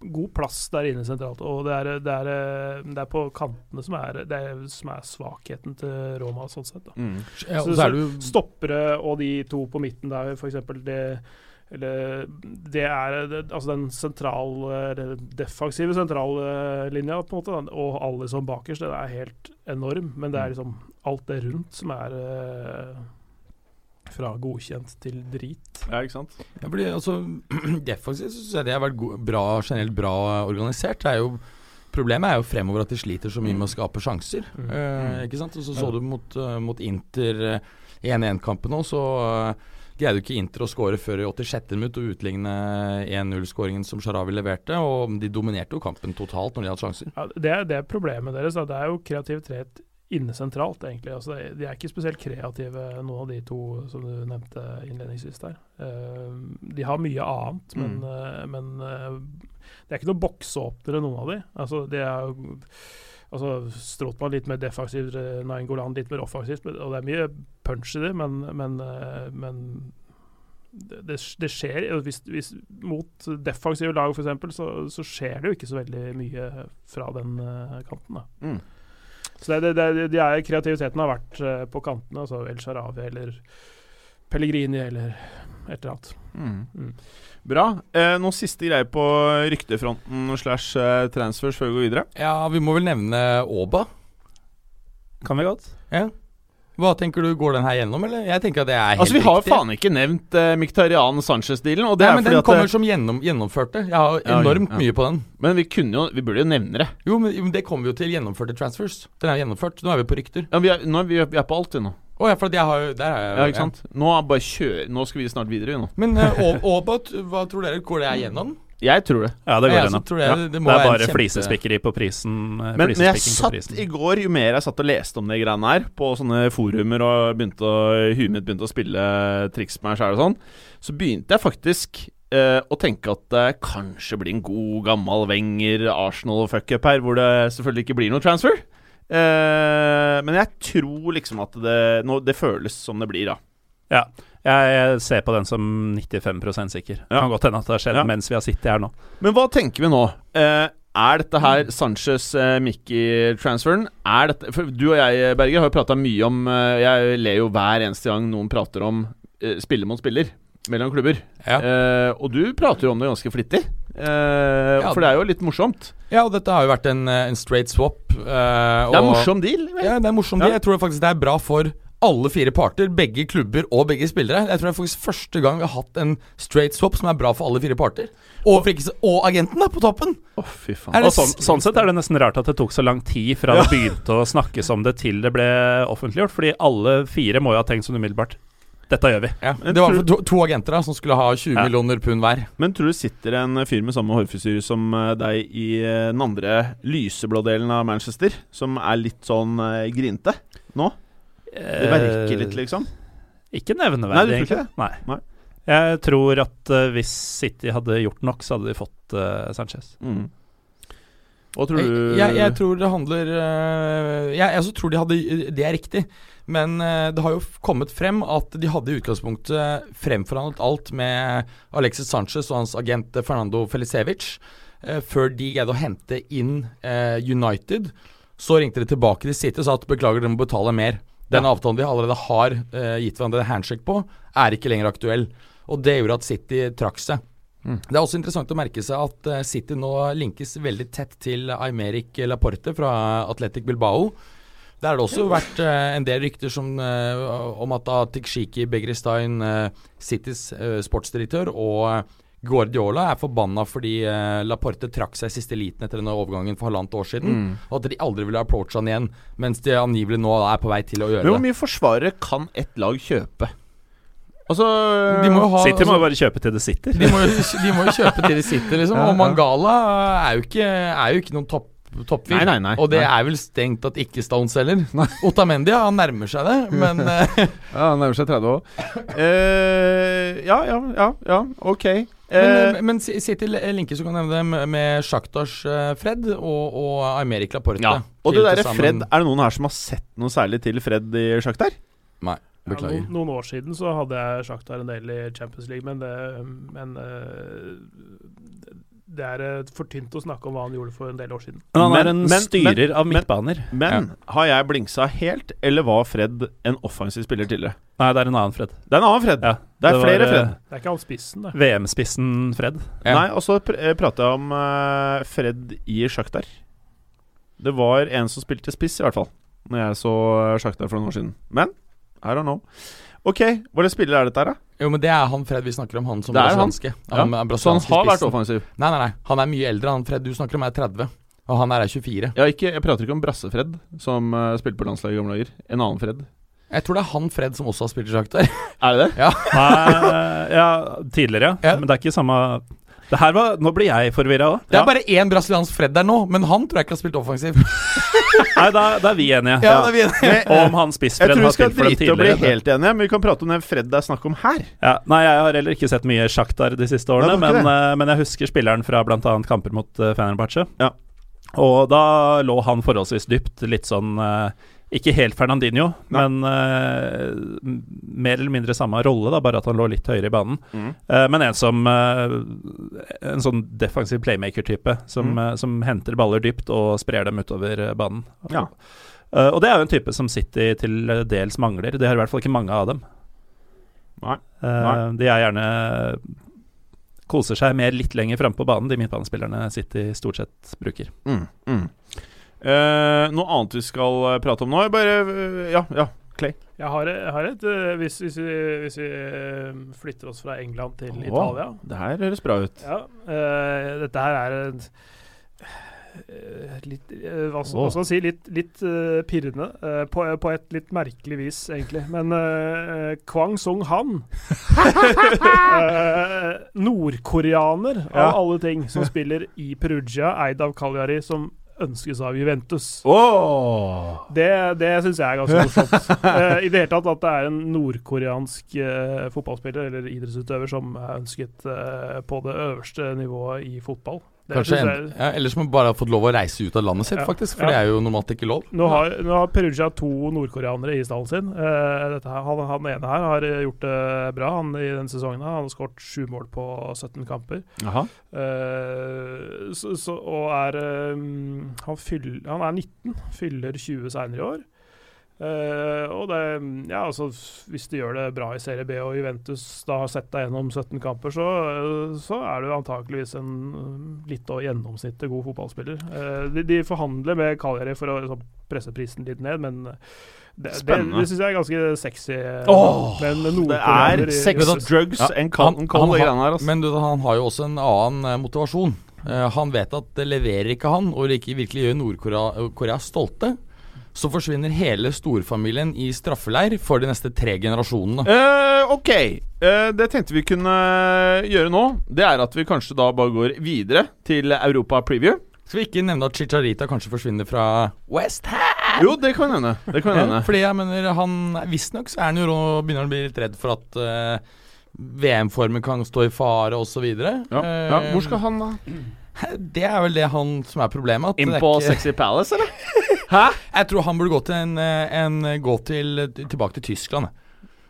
god plass der inne sentralt. Og det er, det er, eh, det er på kantene som er, det er, som er svakheten til Roma, sånn sett. da Mm. Ja, Så- så, så er Stoppere og de to på midten der, for eksempel, det eller det er det, altså den sentrale, eller defensive sentrallinja, på en måte, da, og alle som bakerst, den er helt enorm. Men det er liksom alt det rundt som er eh, fra godkjent til drit. Ja, ikke sant? Ja, fordi altså Defensivt syns jeg det har vært bra, generelt bra organisert. Det er jo Problemet er jo fremover at de sliter så mye med å skape sjanser. Mm. Eh, ikke sant? Og så så du mot, eh, mot Inter eh, i 1-1-kampen òg, så uh, greide jo ikke Inter å skåre før i 86. minutt og utligne 1-0-skåringen som Sharawi leverte. Og de dominerte jo kampen totalt når de hadde sjanser. Ja, det, er, det er problemet deres. Da. Det er jo kreativitet inne sentralt, egentlig. Altså, de- de er ikke spesielt kreative, noen av de to som du nevnte innledningsvis der. Eh, de har mye annet, men, Mm. eh, men eh, det er ikke noe bokseåpnere, noen av de. Altså, det er Altså, Stråtmann litt mer defensivt, Nainggolan litt mer offensivt, og det er mye punch i det, men, men, men det, det skjer hvis, hvis, Mot defensive lag, f.eks., så, så skjer det jo ikke så veldig mye fra den kanten. da Mm. Så det, det, det, de er, kreativiteten har vært eh, på kantene. Altså El Sharawi eller Pellegrini eller et eller annet. Mm. Mm. Bra. Eh, noen siste greier på ryktefronten slash eh, transfers før vi går videre? Ja, vi må vel nevne Åba. Kan vi godt? Ja. Hva tenker du, går den her gjennom, eller? Jeg tenker at det er helt Altså, Vi har riktig. faen ikke nevnt uh, Miktarian Sanchez-dealen. Og det Nei, er men fordi den at kommer det, som gjennom, gjennomførte. Jeg har enormt ja. mye på den. Men vi kunne jo Vi burde jo nevne det. Jo, men, men det kommer jo til gjennomførte transfers. Den er gjennomført. Nå er vi på rykter. Ja, vi, er, nå er vi, vi er på alt, vi nå. Å ja, for jeg har jo Der er jeg Ja, ikke sant? Nå, bare kjør, nå skal vi snart videre, vi nå. Men uh, Aabot, hva tror dere? Går det her gjennom? Jeg tror det. Ja, det går jeg, jeg Ja. det- det Det, er bare kjempe- flisespikkeri på prisen. Men, Men jeg satt prisen. i går, jo mer jeg satt og leste om de greiene her, på sånne forumer og begynte å, huet mitt begynte å spille triks med meg sjæl og sånn, så begynte jeg faktisk eh, å tenke at det kanskje blir en god, gammel Wenger Arsenal-fuckup her, hvor det selvfølgelig ikke blir noe transfer. Eh, men jeg tror liksom at det, nå, det føles som det blir, da. Ja. Jeg, jeg ser på den som 95 sikker. Ja. Kan godt hende at det har skjedd Ja. mens vi har sittet her nå. Men hva tenker vi nå? Eh, er dette her Sanchez-Mickey-transferen? Er dette For du og jeg, Berger, har jo prata mye om eh, Jeg ler jo hver eneste gang noen prater om eh, spiller mot spiller mellom klubber. Ja. Eh, og du prater jo om det ganske flittig. Eh, Ja. For det er jo litt morsomt. ja, og dette har jo vært en, eh, en straight swap. eh, Det er en morsom deal. vel? Ja, det er morsom Ja. Jeg tror faktisk det er bra for alle fire parter, begge klubber og begge spillere. Jeg tror det er faktisk første gang vi har hatt en straight swap som er bra for alle fire parter. Og, for ikke, og agenten da, på toppen! Å, fy faen. Og sånn, sånn sett er det nesten rart at det tok så lang tid fra det begynte å snakkes om det til det ble offentliggjort, fordi alle fire må jo ha tenkt sånn umiddelbart. Dette gjør vi. Ja, det var to, to agenter da som skulle ha 20 Ja. millioner pund hver. Men tror du sitter en fyr med samme hårfrisyre som eh, deg i eh, den andre lyseblå delen av Manchester, som er litt sånn uh, grinte nå? Det verker litt, liksom. Ikke Nei, nevneverdig, du tror ikke egentlig. Nei. Nei. Jeg tror at uh, hvis City hadde gjort nok, så hadde de fått uh, Sanchez. Mm. Hva tror Jeg, du jeg, jeg tror det handler uh, Jeg, jeg så tror de hadde Det er riktig. Men det har jo kommet frem at de hadde i utgangspunktet fremforhandlet alt med Alexis Sanchez og hans agent Fernando Felicevic før de greide å hente inn United. Så ringte de tilbake til City og sa at beklager, dere må betale mer. Den avtalen vi allerede har øh, gitt hverandre handshake på, er ikke lenger aktuell. Og det gjorde at City trakk seg. Mm. Det er også interessant å merke seg at eh, City nå linkes veldig tett til Aymeric Laporte fra Atletic Bilbao. Der har det også vært eh, en del rykter som, eh, om at Tikshiki Begristein, uh, Citys eh, sportsdirektør, og eh, Guardiola er forbanna fordi uh, Laporte trakk seg i siste liten etter denne overgangen for halvannet år siden. Mm. Og at de aldri ville approache han igjen, mens de angivelig nå er på vei til å gjøre Men hvor mye forsvarere kan ett lag kjøpe? Altså De må jo ha City må altså, bare kjøpe til det sitter. de, må jo, de må jo kjøpe til det sitter, liksom. Og. Mangala er jo ikke, er jo ikke noen topp toppfyr. Nei, nei, nei. Og det er vel stengt at ikke Stones heller. Otamendi han nærmer seg det, men eh, Ja, han nærmer seg 30 år. Uh, ja, ja, ja, ja, ok. Men, Eh, men si- til linker så kan nevne det med, Sjaktars eh, Fred og, og Amerik Laporte. ja. Og det derre Fred Er det noen her som har sett noe særlig til Fred i Shakhtar? Nei, Ja, beklager. noen, noen år siden så hadde jeg Shakhtar en del i Champions League, men det, men, eh, det er eh, for tynt å snakke om hva han gjorde for en del år siden. Men han er en men- styrer av men- men Men har jeg blingsa helt, eller var Fred en offensiv spiller tidligere? Nei, det er en annen Fred. Det er en annen Fred. Ja, det er var, flere eh, Fred. Det er ikke all spissen, det. VM-spissen Fred. Ja. Nei, og så pr eh, prater jeg om uh, Fred i Sjaktar. Det var en som spilte spiss, i hvert fall, Når jeg så Sjaktar for noen år siden. Men I don't know. Ok, hva slags spiller er dette her, da? Jo, men det er han Fred vi snakker om, han som Det er han. brasilianske. Ja. Han er Så han har vært offensiv? Nei, nei, nei. Han er mye eldre. Han Fred du snakker om, er 30. Og han er 24. Ja, ikke, jeg prater ikke om Brasse-Fred, som uh, spilte på landslaget i gamle dager. En annen Fred. Jeg tror det er han Fred som også har spilt i Sjaktar. Er det det? Nei, ja, tidligere, ja. Ja. Men det er ikke samme det her var, Nå blir jeg forvirra òg. Det er bare én brasiliansk Fred der nå, men han tror jeg ikke har spilt offensiv. Nei, da, da er vi enige. Ja, da er vi enige. Om han Jeg spilt tror vi tidligere. skal tror vi skal drite å bli helt enige, men vi kan prate om den Fred det er snakk om her. Ja, nei, jeg har heller ikke sett mye Sjaktar de siste årene, Nei, men, eh, men jeg husker spilleren fra bl.a. kamper mot uh, Fenerbahçe. Ja. Og da lå han forholdsvis dypt, litt sånn eh, Ikke helt Fernandinho, Nei. men uh, mer eller mindre samme rolle, da, bare at han lå litt høyere i banen. Mm. Uh, men en som uh, En sånn defensiv playmaker-type, som, Mm. som henter baller dypt og sprer dem utover banen. Ja. Og det er jo en type som City til dels mangler. Det har i hvert fall ikke mange av dem. Nei. Nei. de er gjerne koser seg mer litt lenger framme på banen, de midtbanespillerne City stort sett bruker. Mm. Mm. Eh, noe annet vi skal eh, prate om nå? Bare uh, Ja, ja. Clay. Jeg har, jeg har et uh, Hvis, hvis, vi, hvis vi flytter oss fra England til Åh. Italia Det her høres bra ut. Ja, dette her er et litt Hva skal man si? Litt, litt pirrende. på, på et litt merkelig vis, egentlig. Men Kwang Song Han eh, Nordkoreaner, av Ja. alle ting, som spiller i Perugia, eid av Cagliari, som ønskes av Juventus. Oh. Det, det syns jeg er ganske morsomt. uh, I det hele tatt at det er en nordkoreansk uh, fotballspiller eller idrettsutøver som er ønsket uh, på det øverste nivået i fotball. Kanskje en, ja, Ellers må bare ha fått lov å reise ut av landet sitt, Ja. faktisk. For Ja. det er jo normalt ikke lov. nå, har, nå har Perugia to nordkoreanere i stallen sin. Eh, dette her, han, han ene her har gjort det bra han i denne sesongen. Han har skåret sju mål på 17 kamper. Jaha. Eh, så, så, og er um, han, fyller, han er 19, fyller 20 senere i år. Eh, og det Ja, altså Hvis de gjør det bra i Serie B og Juventus da har sett deg gjennom 17 kamper, så, uh, så er du antakeligvis en eh, litt over gjennomsnittet god fotballspiller. Uh, de, de forhandler med Cagliari for å så, presse prisen litt ned, men det, det, det Spennende. syns jeg er ganske sexy. Oh, men Det er sex, drugs Ja, and cotton cold, de greiene her. Altså. Men du, han har jo også en annen motivasjon. Han vet at det leverer ikke han, og ikke virkelig gjør Nord-Korea Korea stolte. Så forsvinner hele storfamilien i straffeleir for de neste tre generasjonene. Eh, ok, Eh, det tenkte vi kunne gjøre nå. Det er at vi kanskje da bare går videre til Europa Preview. Skal vi ikke nevne at Chicharita kanskje forsvinner fra West Ham? Jo, det kan hende. Det kan hende. Fordi jeg mener han Visstnok så er han jo begynner han å bli litt redd for at eh, VM-formen kan stå i fare osv. Ja, ja. Hvor skal han da? Det er vel det han som er problemet. Inn på ikke- Sexy Palace, eller? Hæ? Jeg tror han burde gå til en, eh, en Gå til tilbake til Tyskland.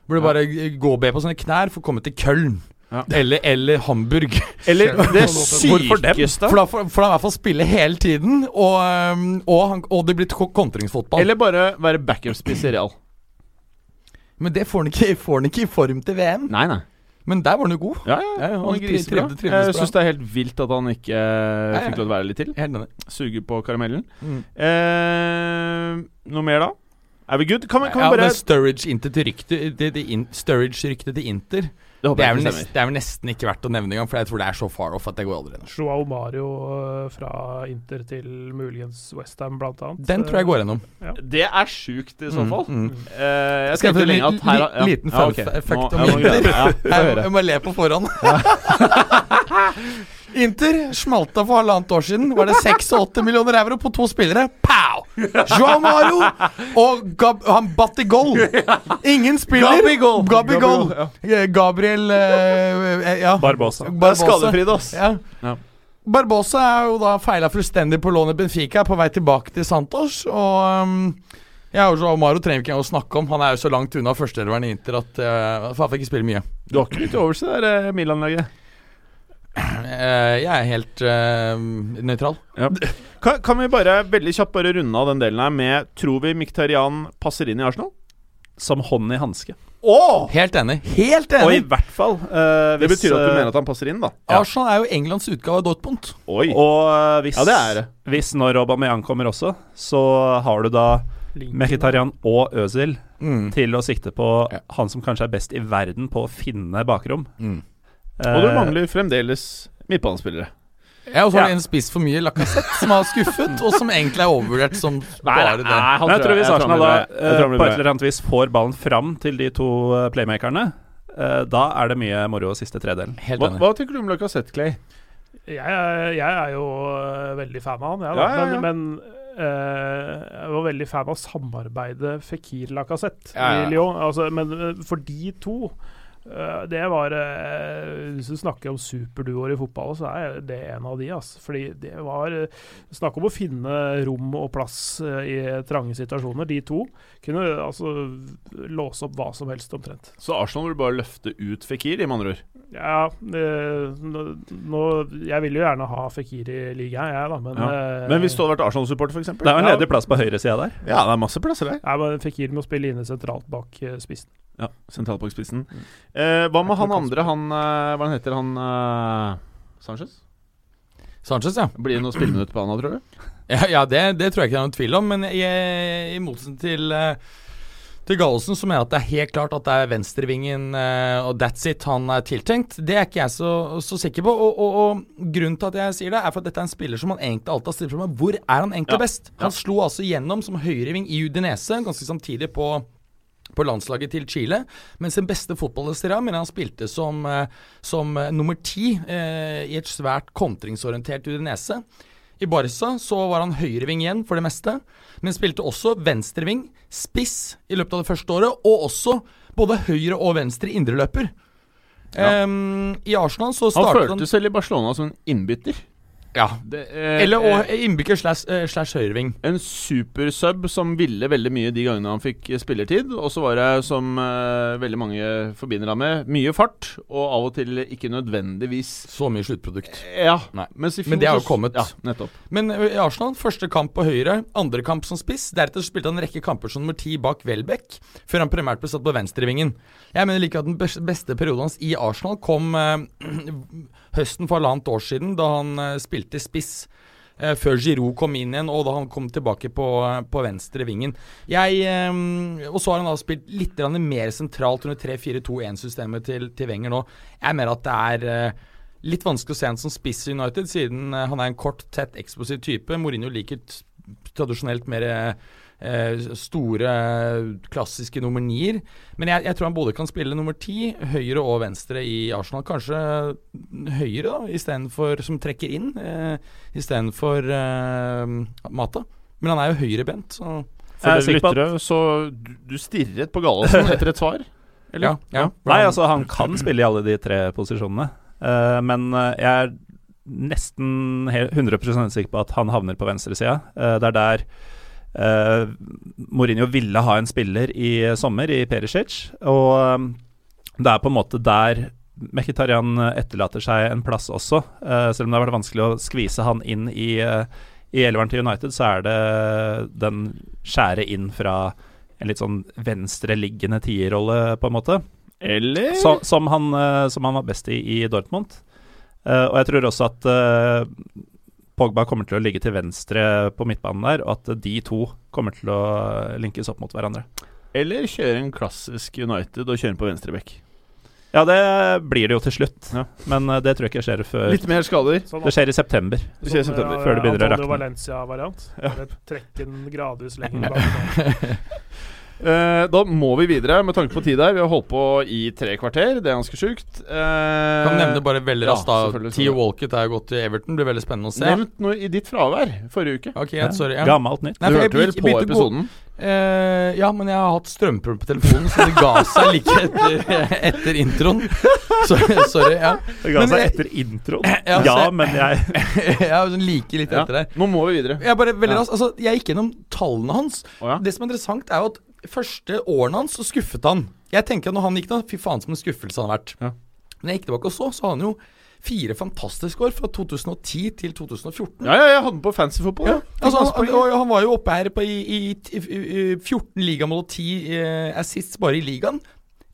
Burde bare gå og be på sånne knær for å komme til Köln. Ja. Eller, eller Hamburg. Eller det sykeste For da får han i hvert fall spille hele tiden, og, um, og, han, og det blir ko- kontringsfotball. Eller bare være backup-spiss i Real. Men det får han, ikke, får han ikke i form til VM. Nei, nei. Men der var han jo god. Ja, ja, Ja, han grisebra. Jeg syns det er helt vilt at han ikke eh, fikk lov til å være litt til. Helt enig. Suger på karamellen. Mm. Eh, noe mer, da? Er vi good? Kan vi, kan vi bare Sturridge-ryktet til Inter Det Det er, vel ikke nest, det er vel nesten ikke verdt å nevne engang, for jeg tror det er så far off at det går aldri. Joao Mario eh, fra Inter til muligens Westham, blant annet. Den tror jeg går gjennom. Det er sjukt, i så Mm, fall. mm. Eh, jeg Skal tenkte lenge at her li- liten fun okay. fact om Inter? Ja, jeg må le på forhånd. Inter smalta for halvannet år siden. Var det 86 millioner euro på to spillere? Pow! Joao Mario og Gab han Batigol. Ingen spiller. Gabigol. Gabigol. Eh, Gabriel eh, eh, ja. Barbosa. Barbosa. er skadefri. Ja. Ja. Barbosa er jo da feila fullstendig på lånet Benfica, er på vei tilbake til Santos. Og um, ja, og Joao Mario trenger vi ikke å snakke om. Han er jo så langt unna førsteelveren i Inter at uh, faen får ikke spille mye. Du har ikke litt til overs til det der Milan-laget? Eh, jeg er helt uh, nøytral. Kan, kan vi bare veldig kjapt bare runde av den delen her med Tror vi Mkhitaryan passer inn i Arsenal? Som hånd i hanske. Helt enig. Helt enig. Og i hvert fall eh, Det betyr at du mener at han passer inn, da? Arsenal er jo Englands utgave av Dortmund. Oi. Og uh, hvis, Ja, det er det. hvis når Aubameyang kommer også, så har du da Lincoln. Mkhitaryan og Özil Mm. til å sikte på Ja. han som kanskje er best i verden på å finne bakrom. Mm. Og du Eh, mangler fremdeles midtbanespillere. Ja, og så har Ja. en spiss for mye, Lacassette, som har skuffet, og som egentlig er overvurdert som bare det. Men jeg tror hvis Arsenal da eh, han på et eller annet vis får ballen fram til de to eh, playmakerne, uh, da er det mye moro siste tredelen. Helt Hva, enig. hva tenker du om Lacassette, Clay? Jeg, er- jeg er jo veldig fan av han, jeg. Ja, ja, ja. Men, men Uh, jeg var veldig fan av samarbeidet Fikir-Lacassette Ja, ja, ja. i Lyon. Altså, men for de to det var øh, Hvis du snakker om superduoer i fotball, så er det en av de. Altså. Fordi det var øh, Snakk om å finne rom og plass i trange situasjoner. De to kunne altså låse opp hva som helst, omtrent. Så Arsenal vil bare løfte ut Fikir, i med andre ord? Ja, nå, Jeg vil jo gjerne ha Fikir i ligaen, jeg, da, men Ja. Men hvis du hadde vært Arsenal-supporter, f.eks.? Det er jo en Ja. ledig plass på høyresida der. Ja, det er masse plasser der. Ja, men Fikir må spille inne sentralt bak eh, spissen. Ja, Sentralt bak. Eh, hva med han andre, han eh, Hva han heter han? eh, Sanchez? Sanchez, ja. Blir det noe spilleminutt på han da, tror du? Ja, ja det, det tror jeg ikke det er noen tvil om, men jeg, i motsetning til eh, til Gallosen så mener jeg at det er helt klart at det er venstrevingen eh, og that's it han er tiltenkt. Det er ikke jeg så, så sikker på. Og, og, og Grunnen til at jeg sier det, er for at dette er en spiller som han egentlig alltid har stilt for meg. Hvor er han egentlig Ja. best? Han slo altså gjennom som høyreving i Udinese ganske samtidig på på landslaget til Chile, mens den beste fotballstera mener han spilte som, eh, som eh, nummer ti eh, i et svært kontringsorientert Udinese. I Barca så var han høyreving igjen for det meste, men spilte også venstreving, spiss, i løpet av det første året, og også både høyre og venstre indreløper. Ja. Um, I Arsenal så Han startet han, føltes selv i Barcelona som en innbytter. Ja. Det, eh, Eller eh, og innbygger slash, eh, slash høyreving. En supersub som ville veldig mye de gangene han fikk eh, spillertid. Og så var det, som eh, veldig mange forbinder ham med, mye fart, og av og til ikke nødvendigvis Så mye sluttprodukt. Ja. Mens i fjor Men det har jo kommet. Ja, nettopp. Men i Arsenal, første kamp på høyre, andre kamp som spiss. Deretter spilte han en rekke kamper som nummer ti bak Welbeck, før han primært ble satt på venstrevingen. Jeg mener like at den beste perioden hans i Arsenal kom ø, høsten for halvannet år siden, da han spilte spiss. før Giroud kom inn igjen, og da han kom tilbake på, på venstrevingen. Jeg ø, Og så har han da spilt litt mer sentralt under 3-4-2-1-systemet til, til Wenger nå. Jeg mener at det er Litt vanskelig å se han som spiss i United, siden eh, han er en kort, tett, eksplosiv type. Mourinho liker tradisjonelt mer eh, store, klassiske nummer nier. Men jeg, jeg tror han både kan spille nummer ti, høyre og venstre i Arsenal. Kanskje høyre, da, istedenfor som trekker inn, eh, istedenfor eh, Mata. Men han er jo høyrebent, så For Jeg er dere lyttere, så du, du stirret på Gallosen etter et svar? Eller? ja. ja. Nei, altså han kan spille i alle de tre posisjonene, uh, men eh, jeg er nesten 100% sikker på at han havner på venstresida. Uh, det er der eh, Mourinho ville ha en spiller i sommer, i Perisic, og um, det er på en måte der Mkhitarian etterlater seg en plass også. Uh, selv om det har vært vanskelig å skvise han inn i, uh, i elveren til United, så er det den skjære inn fra en litt sånn venstreliggende tierrolle, på en måte. Eller Så, som, han, som han var best i i Dortmund. Og jeg tror også at Pogba kommer til å ligge til venstre på midtbanen der, og at de to kommer til å linkes opp mot hverandre. Eller kjøre en klassisk United og kjøre på venstrebekk. Ja, det blir det jo til slutt. Ja. Men eh, det tror jeg ikke skjer før Litt mer skader. Sånn, Det skjer i september. Sånn, skjer i september, før det begynner å Antonio rakne. Valencia-variant. Ja. Trekke den gradvis lenger tilbake. Eh, da må vi videre, med tanke på tid her. Vi har holdt på i tre kvarter. Det er ganske sjukt. Uh, Kan nevne bare veldig ja, da Theo selvfølgelig. Er gått til Everton. Blir veldig spennende å se. Nevnt noe i ditt fravær forrige uke. Ok, ja, sorry. Ja. Gammelt nytt. Nei, du hørte vel på episoden? Uh, ja, men jeg har hatt strømproblem på telefonen, så det ga seg like etter, etter introen. Så, sorry. Ja. Det ga Men seg etter introen. Ja, Ja, jeg, men jeg jeg er sånn like litt Ja. etter der. Nå må vi videre. Jeg, bare, veldig Ja. altså, jeg gikk gjennom tallene hans. Oh, ja. Det som er interessant, er jo at første årene hans så skuffet han. Jeg tenker at når han gikk da, fy faen som en skuffelse han har vært. Ja. Men jeg gikk tilbake og så, så har han jo fire fantastiske år fra 2010 til 2014. ja, ja, jeg hadde den på fancyfotball. Ja, Ja. altså, han, han var jo oppe her på i, i, i, i 14 ligamål og 10 eh, assists bare i ligaen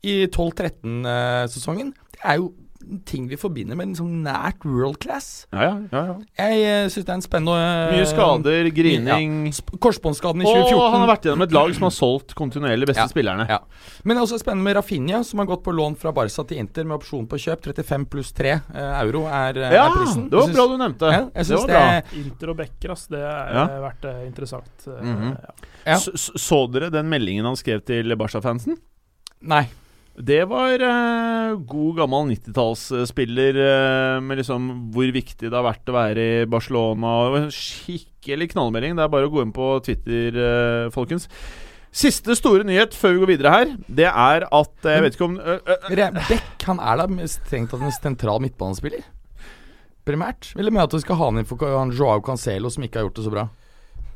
i 12-13-sesongen. det er jo ting vi forbinder med en sånn nært world class. Ja, ja, ja, ja. Jeg uh, syns det er en spennende Mye skader, grining ja. Korsbåndskaden i Og 2014. han har vært gjennom et lag som har solgt kontinuerlig beste Ja. spillerne. Ja. Men det er også spennende med Rafinha, som har gått på lån fra Barca til Inter med opsjon på kjøp. 35 pluss 3 uh, euro er, eh, Ja, er prisen. det var synes, bra du nevnte. Ja, jeg det var det, bra. Inter og Becker, altså. Det har Ja. vært eh, interessant. Mm -hmm. ja. Ja. Så, så- så dere den meldingen han skrev til Barca-fansen? Nei. Det var eh, god gammel 90-tallsspiller eh, med liksom hvor viktig det har vært å være i Barcelona. Det var en skikkelig knallmelding. Det er bare å gå inn på Twitter, eh, folkens. Siste store nyhet før vi går videre her, det er at eh, Jeg vet ikke om øh, øh, Beck han er da strengt tatt en sentral midtbanespiller. Primært. Jeg mene at du skal ha han inn for Joao Cancelo, som ikke har gjort det så bra.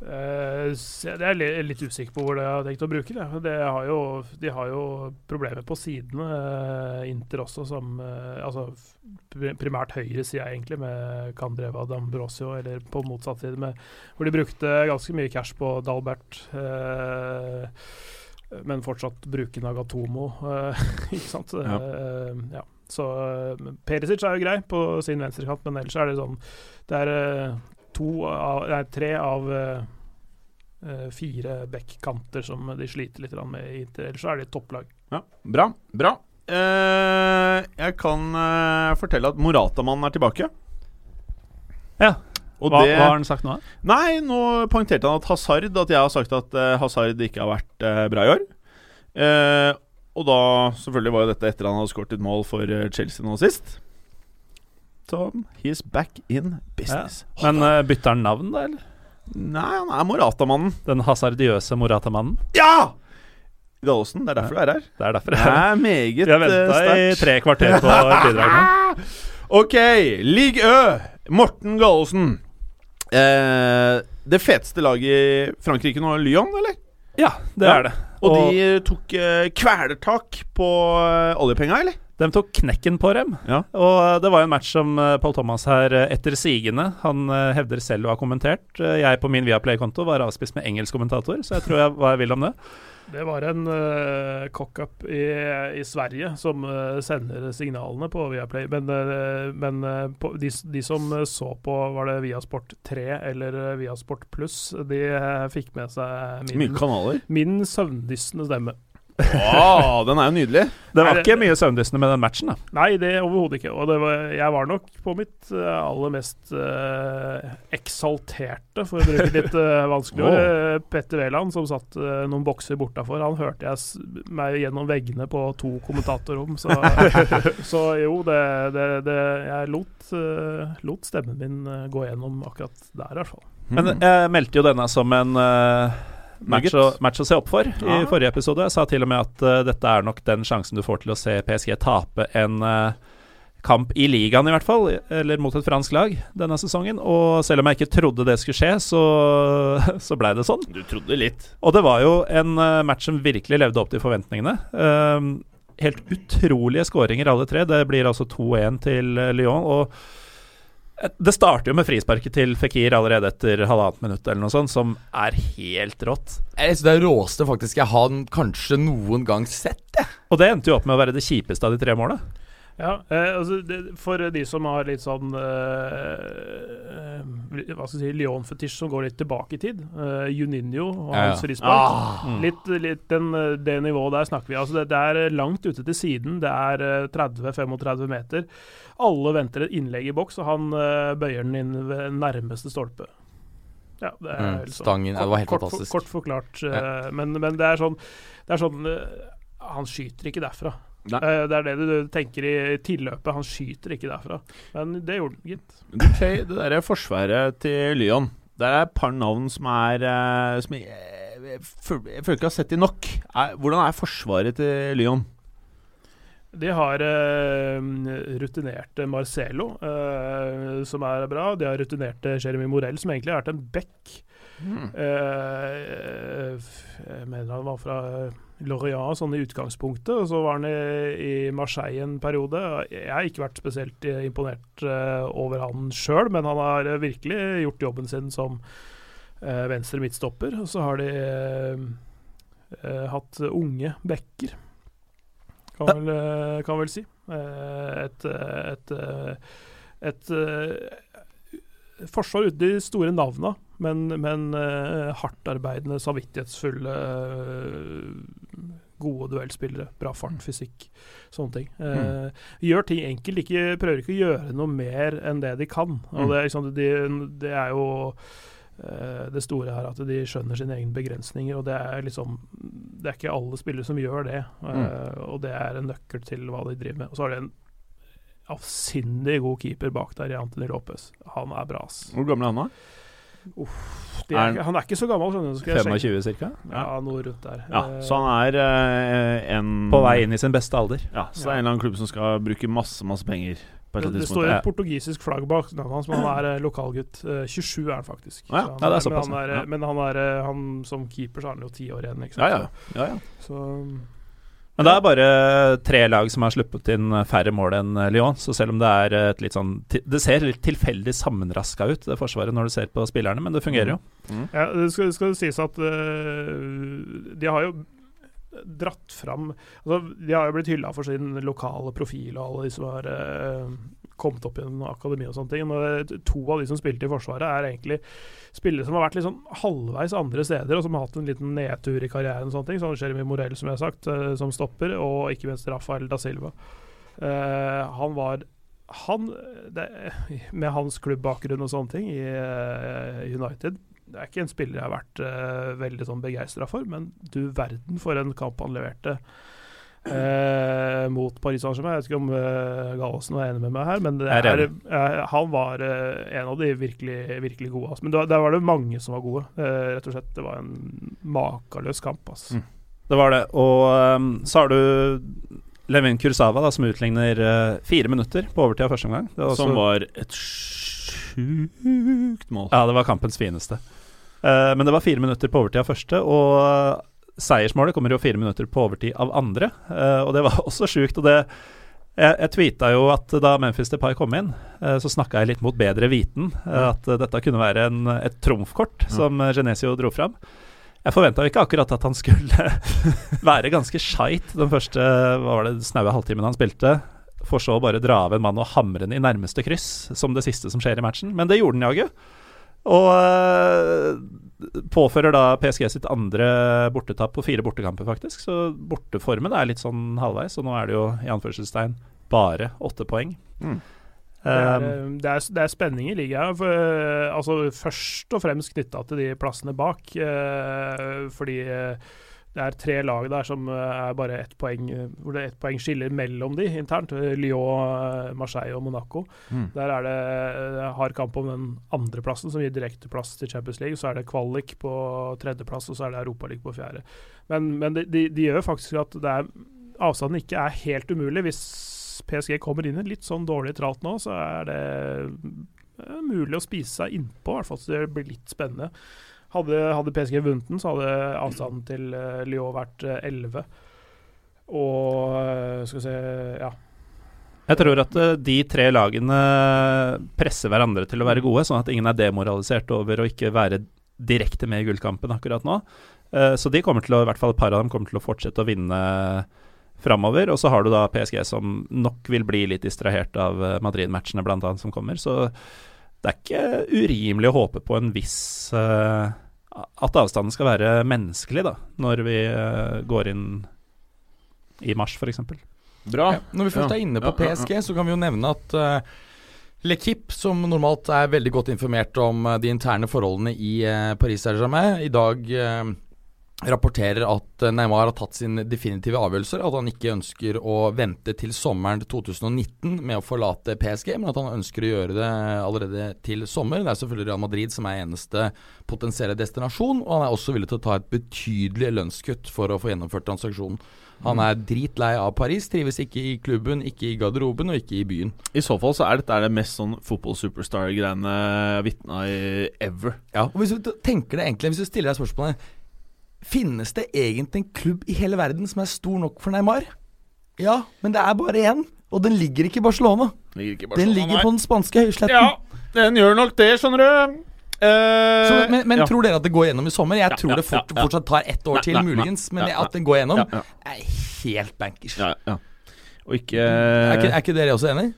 Eh, det er jeg litt usikker på hvor de har tenkt å bruke det. det har jo, de har jo problemer på sidene, eh, Inter også, som eh, Altså primært høyre side, egentlig, med Candreva Dambrosio, eller på motsatt side, med, hvor de brukte ganske mye cash på Dalbert. Men fortsatt bruke Nagatomo, ikke sant? Ja. Ja. Så Perisic er jo grei på sin venstrekant, men ellers er det sånn Det er to av, nei, tre av fire backkanter som de sliter litt med. i Inter. Ellers så er de et topplag. Ja, bra. Bra. Eh, jeg kan eh, fortelle at Morata-mannen er tilbake. Ja. Og Hva, det hva har han sagt nå? Nei, nå poengterte han at Hazard At jeg har sagt at eh, Hazard ikke har vært eh, bra i år. Eh, og da Selvfølgelig var jo dette etter han hadde skåret et mål for eh, Chelsea nå sist. Så he's back in business. Men uh, bytter han navn, da, eller? Nei, han er Morata-mannen. Den hasardiøse Morata-mannen? Ja! Gallosen, det er derfor du er her. Det er derfor jeg er meget Vi har venta eh, i tre kvarter på bidrag nå. Ok, Ligue Ø. Morten Gallosen. Eh, det feteste laget i Frankrike nå, Lyon, eller? Ja, det Ja. er det. Og, de tok eh, kvelertak på eh, oljepenga, eller? De tok knekken på dem. Ja. Og eh, det var en match som uh, Paul Thomas her eh, etter sigende Han eh, hevder selv å ha kommentert. Eh, jeg på min Viaplay-konto var avspist med engelsk kommentator, så jeg tror jeg hva jeg vil om det. Det var en uh, cock-up i, i Sverige som uh, sender signalene på Viaplay. Men, uh, men uh, på, de, de som eh, så på, var det Viasport 3 eller eh, Viasport Pluss, de eh, fikk med seg min, min søvndyssende stemme. Wow, den er jo nydelig. Det var ikke mye søvndyssende med den matchen, da. Nei, det overhodet ikke. Og det var, jeg var nok på mitt eh, aller mest uh, eksalterte, for å bruke litt uh, vanskelig ord. Wow. Eh, Petter Wæland, som satt uh, noen bokser bortafor, han hørte jeg s meg gjennom veggene på to kommentatorrom. Så, så jo, det, det, det Jeg lot, lot stemmen min gå gjennom akkurat der, i hvert fall. Men jeg meldte jo denne som en match, å, match å se opp for i forrige episode. Jeg sa til og med at uh, dette er nok den sjansen du får til å se PSG tape en uh, kamp i ligaen, i hvert fall, eller mot et fransk lag denne sesongen. Og selv om jeg ikke trodde det skulle skje, så, så blei det sånn. Du trodde litt. Og det var jo en eh, match som virkelig levde opp til forventningene. Ehm, helt utrolige skåringer, alle tre. Det blir altså 2-1 til Lyon. Og det starter jo med frisparket til Fikir allerede etter halvannet minutt, eller noe sånt, som er helt rått. Jeg synes Det er det råeste faktisk jeg har kanskje noen gang sett. Jeg. Og det endte jo opp med å være det kjipeste av de tre målene. Ja, eh, altså det, For de som har litt sånn eh, eh, Hva skal jeg si Lyon-fetisj som går litt tilbake i tid. Eh, Juninho og Ja, ja. hans frispark. Ah. Mm. Litt, litt den, eh, det nivået der snakker vi. Altså det, det er langt ute til siden. Det er eh, 30-35 meter. Alle venter et innlegg i boks, og han eh, bøyer den inn ved nærmeste stolpe. Ja, det er Mm, liksom stangen, ja, det var helt kort, fantastisk. Kort, kort forklart. Ja. men, men det er sånn, det er sånn eh, Han skyter ikke derfra. Nei. Eh, det er det du tenker i tilløpet. Han skyter ikke derfra. Men det gjorde han, gitt. Shay, det derre forsvaret til Lyon Der er et par navn som er eh, Som jeg, jeg, jeg føler ikke jeg har sett de nok. Er, hvordan er forsvaret til Lyon? De har eh, rutinerte Marcelo, eh, som er bra. De har rutinerte Jeremy Morell, som egentlig har vært en back. Mm. Eh, jeg mener han var fra Lorient sånn i utgangspunktet, og så var han i, i Marseille en periode. Jeg har ikke vært spesielt eh, imponert eh, over han sjøl, men han har virkelig gjort jobben sin som eh, venstre midtstopper. Og så har de hatt unge backer, kan vel, eh, kan vel si. Et, et et, eh, et, eh, forsvar uten de store navna, men, men eh, hardtarbeidende, samvittighetsfulle, eh, gode duellspillere. Bra fart, fysikk, sånne ting. Mm. Gjør ting enkelt, ikke, prøver ikke å gjøre noe mer enn det de kan. Og Mm. det, liksom, de, det er jo eh, det store her, at de skjønner sine egne begrensninger. Og det er liksom Det er ikke alle spillere som gjør det. Mm. Og det er en nøkkel til hva de driver med. Og så har de en avsindig god keeper bak der i Anthony Lopez. Han er bra, ass. Hvor gammel er han da? De er, er, han er ikke så gammel, skjønner du. så skal jeg sjekke. 25 ca. Ja, noe rundt der. Ja, Eh, så han er eh, en På vei inn i sin beste alder. Ja, så det er en eller annen klubb som skal bruke masse, masse penger på et eller det, står et portugisisk flagg bak navnet hans, men han er eh, lokalgutt. Eh, 27 er han faktisk. Ja, han ja, det er såpass, men, han er, ja. men han er eh, han som keeper, så er han jo ti år igjen. Ikke sant? ja. ja, ja. Så, så Men det er bare tre lag som har sluppet inn færre mål enn Lyon. Så selv om det er et litt sånn Det ser litt tilfeldig sammenraska ut, det forsvaret, når du ser på spillerne, men det fungerer jo. Ja, det skal, det skal sies at uh, de har jo dratt fram altså, De har jo blitt hylla for sin lokale profil og alle de som har eh, kommet opp gjennom akademi og sånne ting. Og to av de som spilte i Forsvaret, er egentlig spillere som har vært sånn halvveis andre steder, og som har hatt en liten nedtur i karrieren. og sånne ting Sånn Jeremy Morell, som jeg har sagt, eh, som stopper, og ikke minst Rafael da Silva. Eh, han var han, det, Med hans klubbbakgrunn og sånne ting i eh, United Det er ikke en spiller jeg har vært uh, veldig sånn begeistra for, men du verden for en kamp han leverte uh, mot Paris Saint-Germain. Jeg vet ikke om uh, Gallosen var enig med meg her, men det er er, eh, han var en av de virkelig, virkelig gode. Altså. Men da- der var det mange som var gode. Eh, rett og slett, Det var en makeløs kamp. Altså. Mm. Det var det. Og um, så har du Levin Kursava, da, som utligner uh, fire minutter på overtid av første omgang. Det var Som var et sjukt mål. Ja, det var kampens fineste. Uh, men det var fire minutter på overtid av første, og seiersmålet kommer jo fire minutter på overtid av andre. Uh, og det var også sjukt. Og det Jeg, jeg tweeta jo at da Memphis Depay kom inn, uh, så snakka jeg litt mot bedre viten. at dette kunne være en, et trumfkort som Genesio dro fram. Jeg forventa ikke akkurat at han skulle være ganske skeit den første hva var det, snaue halvtimen han spilte. For så å bare dra av en mann og hamre den i nærmeste kryss, som det siste som skjer i matchen. Men det gjorde den jaggu. Og øh, påfører da PSG sitt andre bortetap på fire bortekamper, faktisk. Så borteformen er litt sånn halvveis, og nå er det jo i anførselstegn bare åtte poeng. Mm. Det er, Um, eh, det, er, det er spenning i ligaen. For, eh, altså, først og fremst knytta til de plassene bak. eh, fordi eh, det er tre lag der som eh, er bare ett poeng eh, Hvor det er ett poeng skiller mellom de internt. eh, Lyon, Marseille og Monaco. Mm. Der er det hard kamp om den andreplassen, som gir direkteplass til Champions League. Så er det kvalik på tredjeplass, og så er det Europaliga på fjerde. Men, men de, de, de gjør faktisk at det er, avstanden ikke er helt umulig. Hvis PSG kommer inn i litt sånn dårlig tralt nå, så er det mulig å spise seg innpå, i hvert fall så det blir litt spennende. Hadde, hadde PSG vunnet den, så hadde avstanden til eh, Lyon vært eh, 11. Og eh, skal vi se Ja. Jeg tror at eh, de tre lagene presser hverandre til å være gode, sånn at ingen er demoralisert over å ikke være direkte med i gullkampen akkurat nå. Eh, så de kommer til å, i hvert fall et par av dem kommer til å fortsette å vinne framover. Og så har du da PSG som nok vil bli litt distrahert av eh, Madrid-matchene bl.a. som kommer. Så det er ikke urimelig å håpe på en viss uh, At avstanden skal være menneskelig, da, når vi uh, går inn i mars, f.eks. Bra. Ja, når vi først er inne på Ja, ja, ja. PSG, så kan vi jo nevne at uh, L'Equipe, som normalt er veldig godt informert om eh, de interne forholdene i uh, Paris Saint-Germain, i dag eh, rapporterer at eh, Neymar har tatt sin definitive avgjørelser. At han ikke ønsker å vente til sommeren 2019 med å forlate PSG, men at han ønsker å gjøre det allerede til sommer. Det er selvfølgelig Real Madrid som er eneste potensielle destinasjon, og han er også villig til å ta et betydelig lønnskutt for å få gjennomført transaksjonen. Han er dritlei av Paris, trives ikke i klubben, ikke i garderoben og ikke i byen. I så fall så er dette det mest sånn fotball-superstar-greiene vitna i ever. Ja, og Hvis du tenker det egentlig, hvis du stiller deg spørsmålet Finnes det egentlig en klubb i hele verden som er stor nok for Neymar? Ja, men det er bare én, og den ligger ikke i Barcelona. Ligger ikke i Den ligger nei. på den spanske høysletten. Ja, den gjør nok det, skjønner du. Uh, Så, men men ja. tror dere at det går gjennom i sommer? Jeg Ja, tror ja, det fort, ja, ja. fortsatt tar ett år Nei, til, nei, muligens. Men at den går gjennom, Ja, ja. er helt bankers. Ja, ja. Og ikke Er, ikke, er ikke dere også enig?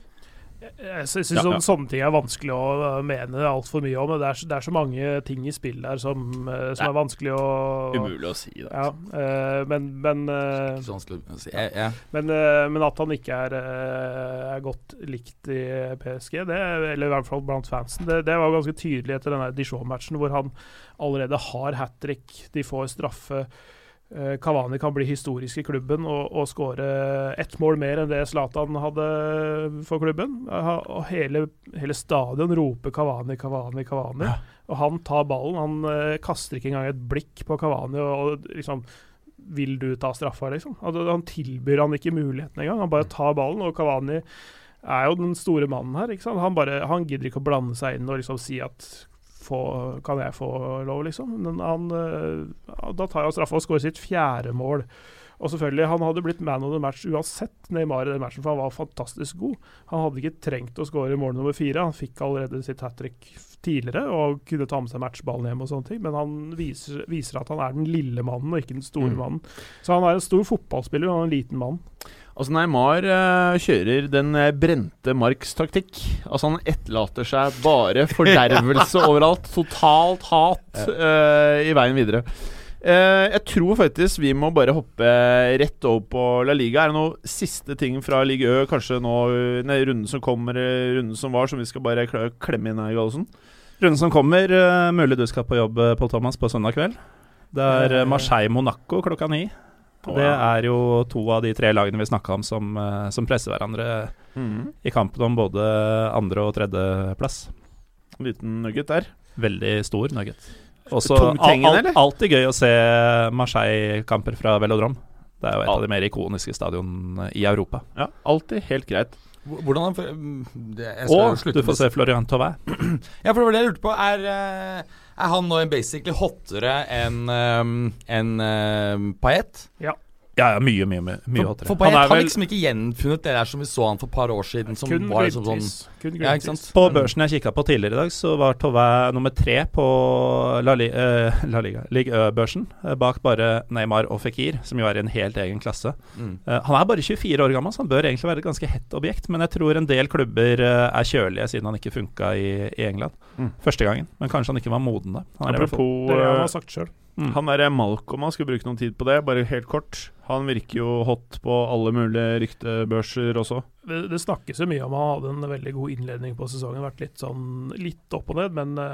Jeg syns Ja, ja. sånne ting er vanskelig å uh, mene altfor mye om. Det er, så- det er så mange ting i spill der som, uh, som Nei. er vanskelig å Umulig å si det. Ja, uh, men, men, uh, å si. Jeg, men, uh, men at han ikke er, er godt likt i PSG, det, eller i hvert fall blant fansen, det, det var ganske tydelig etter denne Dijon-matchen, hvor han allerede har hat trick. De får straffe. Eh, Cavani kan bli historisk i klubben og, og skåre ett mål mer enn det Zlatan hadde for klubben. Og hele, hele stadion roper Cavani, Cavani, Cavani. Og han tar ballen. Han eh, kaster ikke engang et blikk på Cavani og, og liksom Vil du ta straffa, liksom? Altså, han tilbyr han ikke muligheten engang. Han bare tar ballen, og Cavani er jo den store mannen her. Han, bare, han gidder ikke å blande seg inn og liksom si at få, Kan jeg få lov, liksom? Men han, eh, da tar han straffa og skårer sitt fjerde mål. Og selvfølgelig, Han hadde blitt man of the match uansett Neymar i den matchen, for han var fantastisk god. Han hadde ikke trengt å skåre mål nummer fire. Han fikk allerede sitt hat trick tidligere og kunne ta med seg matchballen hjem og sånne ting, men han viser, viser at han er den lille mannen og ikke den store Mm. mannen. Så han er en stor fotballspiller og han er en liten mann. Altså Neymar uh, kjører den eh, brente Marks taktikk. Altså Han etterlater seg bare fordervelse overalt. Totalt hat uh, i veien videre. Eh, jeg tror faktisk vi må bare hoppe rett over på La Liga. Er det noen siste ting fra Ligue Ø, kanskje nå nei, runden som kommer, eh, runden som var, som vi skal bare klemme inn her, Gallosen? Runden som kommer, eh, mulig du skal på jobb, eh, Pål Thomas, på søndag kveld. Det er eh, Marseille-Monaco klokka ni. Det er jo to av de tre lagene vi snakka om som, eh, som presser hverandre mm. i kampen om både andre- og tredjeplass. En liten nugget der. Veldig stor nugget. Også al al eller? alltid gøy å se Marseille-kamper fra Velodrom. Det er jo et Alt. av de mer ikoniske stadionene i Europa. Ja, alltid helt greit. Hvordan han mm, Og du får se Florian Tauvin. Ja, for det var det jeg lurte på. Er, eh, er han nå basically hottere enn en, en, en Payet? Ja, ja, mye, mye, mye, mye For, for Han er har vel liksom ikke gjenfunnet det der som vi så han for et par år siden. Som Kun var liksom sånn. Kun Ja, ikke sant? På børsen jeg kikka på tidligere i dag, så var Tove nummer tre på La, Li uh, La Liga, Ligue Ø-børsen, Uh, bak bare Neymar og Fikir, som jo er i en helt egen klasse. mm. Uh, han er bare 24 år gammel, så han bør egentlig være et ganske hett objekt, men jeg tror en del klubber eh, er kjølige siden han ikke funka i, i England Mm. første gangen. Men kanskje han ikke var moden da. Han er Apropos Det har eh, han sagt sjøl. Mm. Han derre Malcolm, han skulle bruke noen tid på det, bare helt kort. Han virker jo hot på alle mulige ryktebørser også. Det, det snakkes jo mye om han hadde en veldig god innledning på sesongen. Vært litt sånn litt opp og ned, men uh,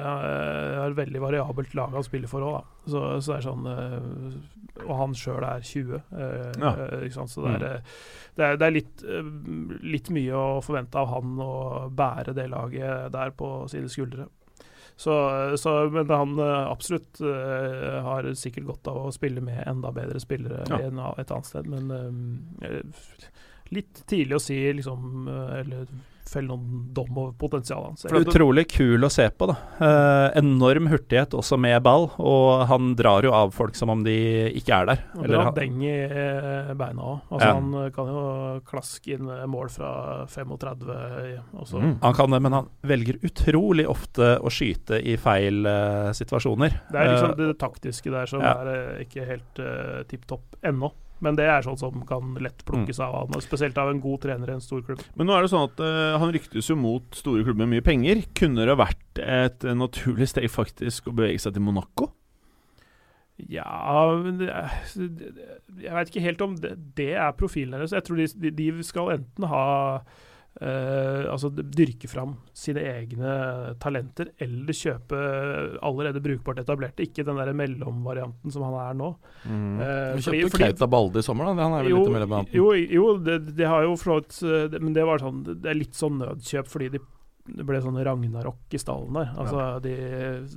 har et veldig variabelt lag han spiller for òg, da. Så, så det er sånn uh, Og han sjøl er 20, uh, Ja. eh, ikke sant. Så det er, eh, det er, det er litt, eh, litt mye å forvente av han å bære det laget der på sine skuldre. Så, så, men han eh, absolutt eh, har sikkert godt av å spille med enda bedre spillere Ja. enn et annet sted, men eh, litt tidlig å si liksom Eller felle noen dom over potensialet hans. Utrolig kul å se på, da. Eh, enorm hurtighet også med ball, og han drar jo av folk som om de ikke er der. Og Eller han- deng i eh, beina òg. Altså, Ja. Han eh, kan jo klaske inn eh, mål fra 35 også. Mm. Han kan det, men han velger utrolig ofte å skyte i feil eh, situasjoner. Det er liksom det taktiske der som ja. er ikke helt uh, tipp topp ennå. Men det er sånt som kan lett plukkes av han, spesielt av en god trener i en stor klubb. Men nå er det sånn at uh, han ryktes jo mot store klubber med mye penger. Kunne det vært et eh, naturlig steg faktisk å bevege seg til Monaco? Ja Jeg veit ikke helt om det, det er profilen deres. Jeg tror de, de skal enten ha eh, Altså dyrke fram sine egne talenter, eller kjøpe allerede brukbart etablerte. Ikke den der mellomvarianten som han er nå. Eh, Du kjøpte fordi- Keita Balde i sommer, da. Han er vel jo, litt mellomvarianten? jo, jo det, det har jo det- Men det var sånn Det er litt sånn nødkjøp fordi de det ble sånn ragnarok i stallen der. Altså, de,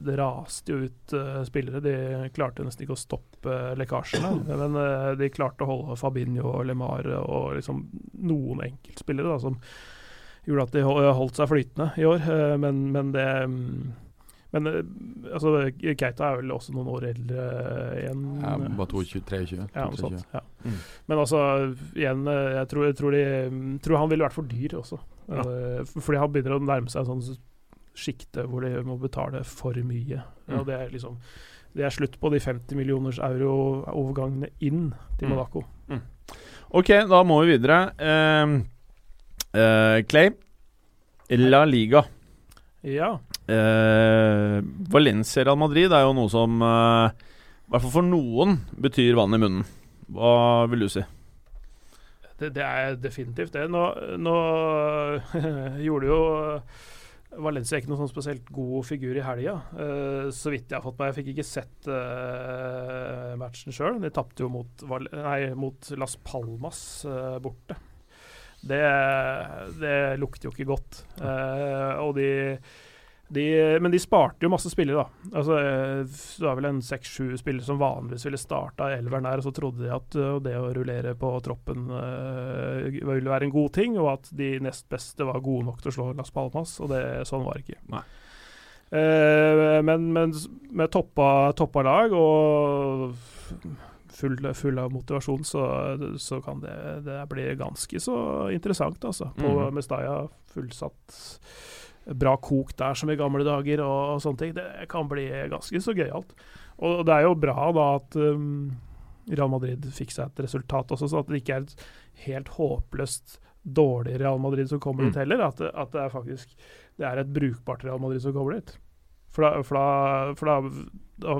det raste jo ut uh, spillere. De klarte nesten ikke å stoppe lekkasjene. Men uh, de klarte å holde Fabinho og LeMar og liksom noen enkeltspillere da, som gjorde at de holdt seg flytende i år. Uh, men, men det um, Men eh, altså, Keita er vel også noen år eldre enn Ja, bare 23? 23. ja, sånt. Ja. Mm. Men altså, igjen, eh, jeg tror, jeg tror, de, mm, tror han ville vært for dyr også. Ja. Eh, Fordi han begynner å nærme seg sånn sjikte hvor de må betale for mye. Mm. Og det er liksom Det er slutt på de 50 millioners euro-overgangene inn til Mm. Monaco. Ok, da må vi videre. Uh, uh, Clay. La Liga. Ja. Uh, Valencia Real Madrid er jo noe som eh, I hvert fall for noen betyr vann i munnen. Hva vil du si? Det, det er definitivt det. Nå, nå gjorde jo Valencia ikke noen sånn spesielt god figur i helga. uh, så vidt jeg har fått meg. Jeg fikk ikke sett uh, matchen sjøl. De tapte jo mot, nei, mot Las Palmas uh, borte. Det, det lukter jo ikke godt. Eh, og de, de Men de sparte jo masse spillere, da. Altså, eh, det var vel en seks-sju spillere som vanligvis ville starta elveren der, og så trodde de at eh, det å rullere på troppen uh, ville være en god ting, og at de nest beste var gode nok til å slå Las Palmas, og det, sånn var det ikke. Eh, men, men med toppa, toppa lag og full, full av motivasjon, så, så kan det, det bli ganske så interessant, altså. På Mhm. Mestaya fullsatt bra kok der som i gamle dager og, og sånne ting. Det kan bli ganske så gøyalt. Og det er jo bra da at um, Real Madrid fikk seg et resultat også, så at det ikke er et helt håpløst dårlig Real Madrid som kommer Mm. dit heller. At at det er faktisk det er et brukbart Real Madrid som kommer dit. For da, for da, for da, da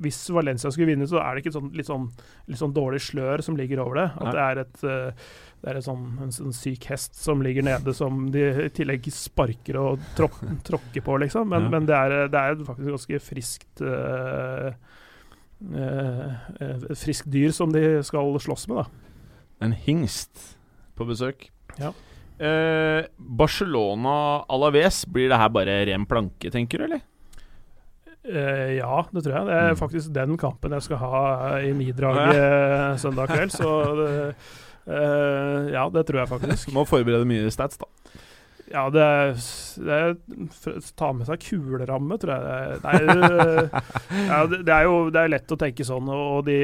Hvis Valencia skulle vinne, så er det ikke sånn, litt, sånn, litt sånn dårlig slør som ligger over det. At Nei. det er, et, eh, det er et sånn, en sånn syk hest som ligger nede, som de i tillegg sparker og tråk, tråkker på, liksom. Men, Ja. men det, er, det er faktisk ganske friskt eh, eh, friskt dyr som de skal slåss med, da. En hingst på besøk. Ja. Eh, Barcelona Alaves, blir det her bare ren planke, tenker du, eller? Uh, ja, det tror jeg. Det er Mm. faktisk den kampen jeg skal ha i Midrag eh, søndag kveld. Så det, eh, ja, det tror jeg faktisk. Må forberede mye stats, da. Ja, det det Ta med seg kuleramme, tror jeg. Nei, ja, det, er jo det er lett å tenke sånn, og de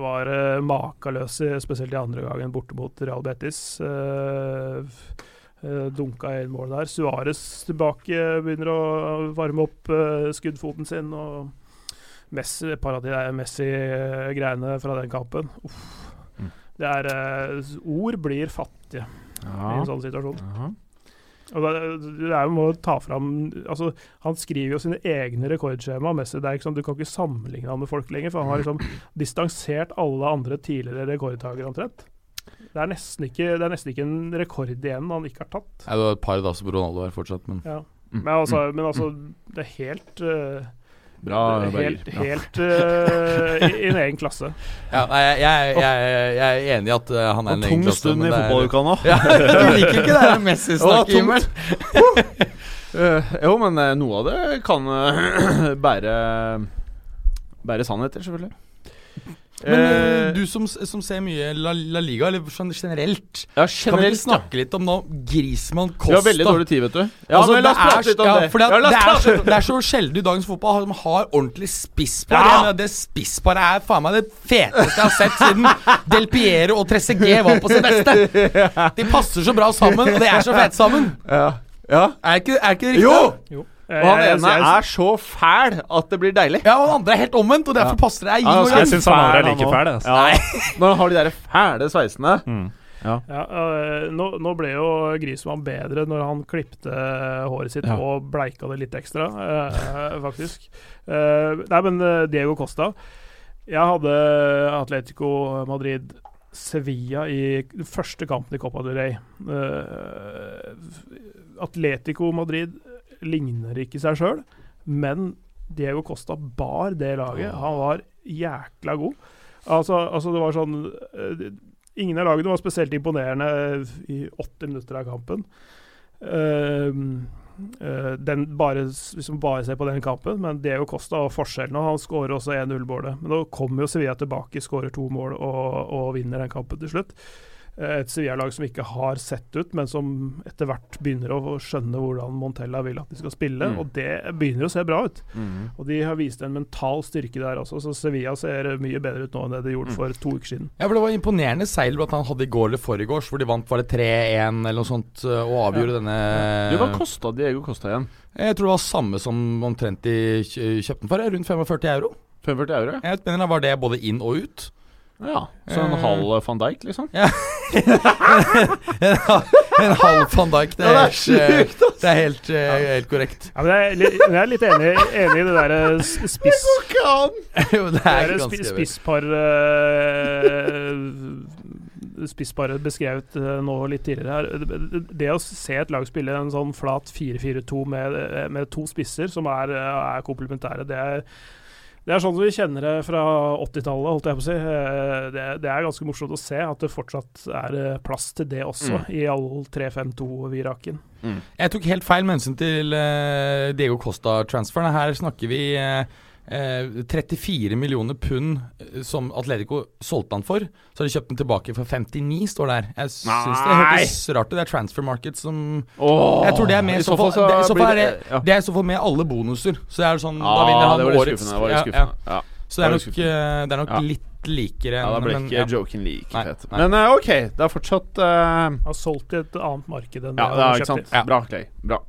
var uh, makeløse, spesielt i andre gangen borte mot Real Betis. Uh, dunka inn mål der. Suárez tilbake, begynner å varme opp uh, skuddfoten sin. Og Messi, et par av de Messi-greiene fra den kampen. Uff. Mm. Det er eh, Ord blir fattige i en sånn situasjon. Ja. Og det, det er jo må ta fram altså, Han skriver jo sine egne rekordskjema. Messi, det er ikke sånn, Du kan ikke sammenligne han med folk lenger, for han har liksom distansert alle andre tidligere rekordtakere omtrent. Det er, nesten ikke, det er nesten ikke en rekord igjen han ikke har tatt. Ja, det var et par da som Ronaldo er fortsatt, men Ja. Mm. Men, altså, men altså, det er helt eh, Bra, Helt, Berger. Helt uh, i, i en egen klasse. ja, nei, jeg, jeg, jeg, jeg er enig i at uh, han er en tung egen klasse, stund i fotballuka nå. Ja, du liker ikke det Messi-snakket, Ja, Emil? Eh, jo, men noe av det kan bære Bære sannheter, selvfølgelig. Men eh, Eh, du som, som ser mye La, La Liga, eller sånn generelt Ja, Kan vi ikke generelt, snakke litt om nå Griezmann Vi har veldig dårlig tid, vet du. Ja, Altså, men la oss prate litt om så- det. Ja, Ja, det, er så, det er så sjelden i dagens fotball at de har ordentlig spisspar. Ja! Det spissparet er faen meg det feteste jeg har sett siden Del Piero og Trezeguet var på sitt beste. De passer så bra sammen, og de er så fete sammen. Ja. ja. Er ikke, er ikke det riktig? Jo! Jo! Og han Jeg- ene jeg- er så fæl at det blir deilig. Ja, og han andre er helt omvendt, og derfor passer det. Jeg Ja, altså, Jeg syns han andre er like fæl. Altså. Ja. Når han har de der fæle sveisene. Mm. Ja, øh, nå, nå ble jo Grismann bedre når han klipte håret sitt Ja. og bleika det litt ekstra, øh, faktisk. Uh, nei, men Diego Costa Jeg hadde Atletico Madrid Sevilla i den første kampen i Copa del Rey. Uh, Atletico Madrid ligner ikke seg sjøl, men Diego Costa bar det laget. Han var jækla god. Altså, altså det var sånn eh, Ingen av lagene var spesielt imponerende i 80 minutter av kampen. Ehm, uh, den bare, man bare ser på den kampen, men Diego Costa og forskjellen. Og han skårer også 1-0-målet. Men da kommer jo Sevilla tilbake, skårer to mål og, og vinner den kampen til slutt. Eh, Et Sevilla-lag som ikke har sett ut, men som etter hvert begynner å skjønne hvordan Montella vil at de skal spille. Mm. Og det begynner å se bra ut. Mm. Og de har vist en mental styrke der også, så Sevilla ser mye bedre ut nå enn det de gjorde Mm. for to uker siden. Ja, for Det var imponerende seil at han hadde i går eller forgårs, hvor de vant var det 3-1 eller noe sånt, øh, og avgjorde denne Du, hva kosta Diego Costa igjen? Jeg tror det var samme som omtrent de kjø- kjøpte den for, rundt 45 euro. 45 euro? Jeg mener Var det både inn og ut? Ja. Så en Eh. halv van Dijk, liksom? En halv van Dijk, det Ja, er, det er helt, sjukt, ass! det er helt, øh, helt korrekt. Ja, men jeg, er litt- jeg er litt enig, enig i det der spiss... Det spiss... Ikke an! det er ganske spisspar uh, Spissparet beskrevet uh, nå litt tidligere her. Det- å se et lag spille en sånn flat 4-4-2 med, eh, med to spisser som er, eh, er komplementære, det er det er sånn som vi kjenner det fra 80-tallet, holdt jeg på å si. Eh, Det, det er ganske morsomt å se at det fortsatt er eh, plass til det også, Mm. i all 3-5-2-viraken. Jeg tok helt feil med hensyn til eh, Diego Costa-transferen. Her snakker vi eh, eh, 34 millioner pund eh, som Atletico solgte han for. Så har de kjøpt den tilbake for 59, står det her. Jeg syns det hørtes rart ut. Det er transfer market som oh, Jeg tror det er med i så fall, det, så fall er det, ja. det er i så fall med alle bonuser. Så det er sånn Da vinner han årets. Det var litt ja, skuffende. Ja. ja. Så det er nok, eh, det er nok litt likere Ja, da ble men, ikke ja. joken like Nei, fet. nei. Men uh, ok, det er fortsatt uh, Har solgt i et annet marked enn Ja, det det er, han ikke sant. Bra, Clay. Bra.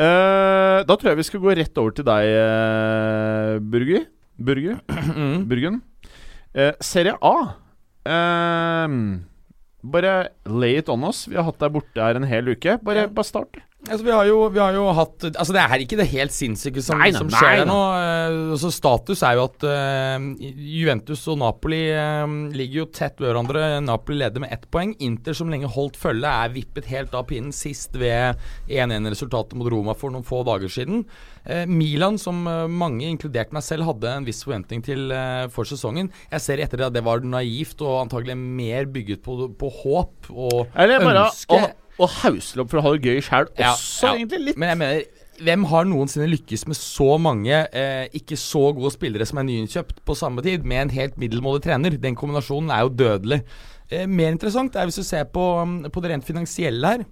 Eh, da tror jeg vi skal gå rett over til deg, uh, Burgi. Burger? Mm. Burgen. Uh, Serie A. Uh, bare lay it on oss. Vi har hatt deg borte her en hel uke. Bare, bare start. Altså, vi, har jo, vi har jo hatt Altså, det er ikke det helt sinnssyke som, Nei, nei, som skjer nei. nå. Eh, altså, status er jo at uh, Juventus og Napoli uh, ligger jo tett ved hverandre. Napoli leder med ett poeng. Inter, som lenge holdt følge, er vippet helt av pinnen sist ved 1-1-resultatet mot Roma for noen få dager siden. Uh, Milan, som mange, inkludert meg selv, hadde en viss forventning til for sesongen. Jeg ser etter det at det var naivt og antagelig mer bygget på, på håp og Eller bare ønske. Å, hausle opp for å ha det gøy sjæl Ja, også, ja. egentlig. Litt. Men jeg mener, hvem har noensinne lykkes med så mange eh, ikke så gode spillere som er nyinnkjøpt på samme tid, med en helt middelmådig trener? Den kombinasjonen er jo dødelig. Eh, mer interessant er hvis du ser på, mm, på det rent finansielle her.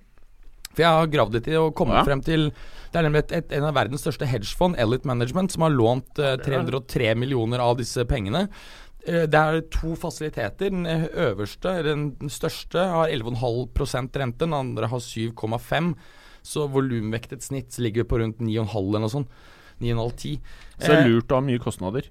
For jeg har gravd litt i og kommet Ja. frem til Det er nemlig et, et, en av verdens største hedgefond, Elite Management, som har lånt eh, 303 millioner av disse pengene. Eh, Det er to fasiliteter. Den øverste, den største, har 11,5 rente. Den andre har 7,5 Så volumvektet snitt ligger på rundt 9,5 eller noe sånt. 9,5-10. Så det er lurt å ha mye kostnader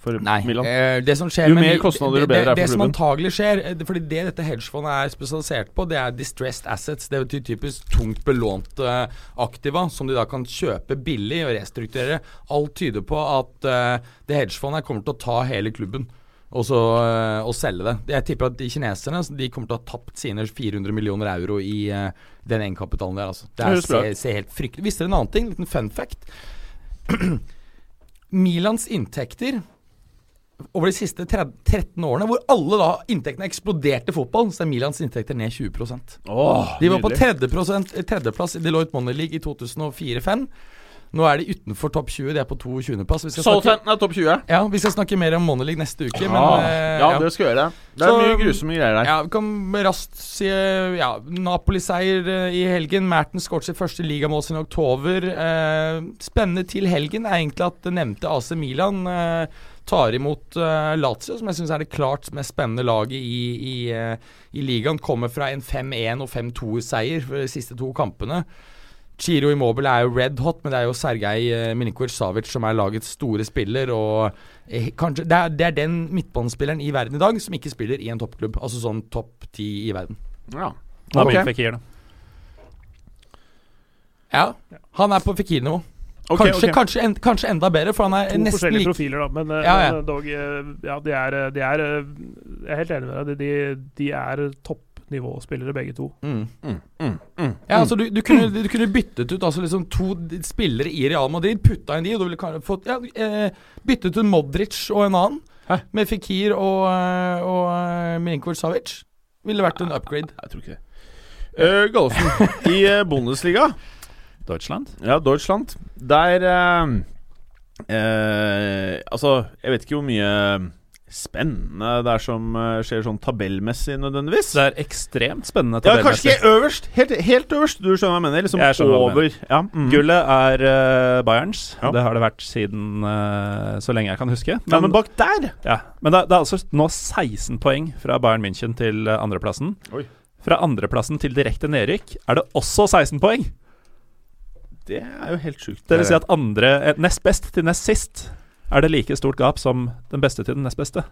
for Nei. Milan. Eh, det som skjer Jo mer kostnader, jo det, det, er det, for det som antagelig skjer eh, Fordi det dette hedgefondet er spesialisert på, det er distressed assets. Det betyr typisk tungt belånte aktiva som de da kan kjøpe billig og restrukturere. Alt tyder på at uh, det hedgefondet kommer til å ta hele klubben. Og, så, eh, og selge det. Jeg tipper at de kineserne de kommer til å ha tapt sine 400 millioner euro i eh, den egenkapitalen der. Altså. Det er, ser, ser helt fryktelig Visste dere en annen ting? Liten fun fact. Milans inntekter over de siste 30, 13 årene, hvor alle da inntektene eksploderte fotball, så er Milans inntekter ned 20 Åh, De var på tredjeplass tredje i Deloitte Money League i 2004-2005. Nå er de utenfor topp 20, de er på 22.-plass. Vi, Southampton er topp 20. ja, vi skal snakke mer om Money League neste uke, men ja, eh, ja, det skal vi gjøre. Det er Så- mye grusomme greier der. ja, vi kan raskt si ja, Napoli-seier eh, i helgen. Merten skåret sitt første ligamål siden oktober. Eh, spennende til helgen er egentlig at det nevnte AC Milan eh, tar imot uh, Lazio, som jeg syns er det klart mest spennende laget i, i, uh, i ligaen. Kommer fra en 5-1 og 5-2-seier for de siste to kampene. Chiro Immobile er jo red hot, men det er jo Sergej eh, Milinkovic Savic som er lagets store spiller. Og eh, kanskje det er, det er den midtbanespilleren i verden i dag som ikke spiller i en toppklubb. Altså sånn topp ti i verden. Ja. Nabil Ok. Fikir, da. Ja, han er på Fikir-nivå. Okay, kanskje, okay. Kanskje, en, kanskje enda bedre, for han er To nesten forskjellige profiler, da. Men, eh, Ja, ja. men dog Ja, de er, de er Jeg er helt enig med deg. De, de er toppnivåspillere, begge to. mm. Mm, mm, mm. Ja, altså du, du, kunne, du kunne byttet ut altså liksom to spillere i Real Madrid, putta inn de, og du ville kanskje fått ja, eh, Byttet ut Modric og en annen, Hæ? med Fikir og, eh, og eh, Milinkovic Savic. Ville vært en upgrade. Jeg tror ikke det. Uh, Gallosen, i Bundesliga Deutschland. Ja, Deutschland. Der uh, uh, Altså, jeg vet ikke hvor mye spennende det er som eh, skjer sånn tabellmessig nødvendigvis. Det er ekstremt spennende Ja, kanskje ikke øverst. Helt, helt øverst. Du skjønner hva jeg mener? Liksom Jeg over. du. Ja, mm. Gullet er uh, Bayerns. Ja. Det har det vært siden uh, så lenge jeg kan huske. Ja, men bak der Ja, men det, det er altså nå 16 poeng fra Bayern München til andreplassen. Oi. Fra andreplassen til direkte nedrykk er det også 16 poeng. Det er jo helt sjukt. Det vil si at andre, nest best til nest sist er det like stort gap som den beste til den nest beste.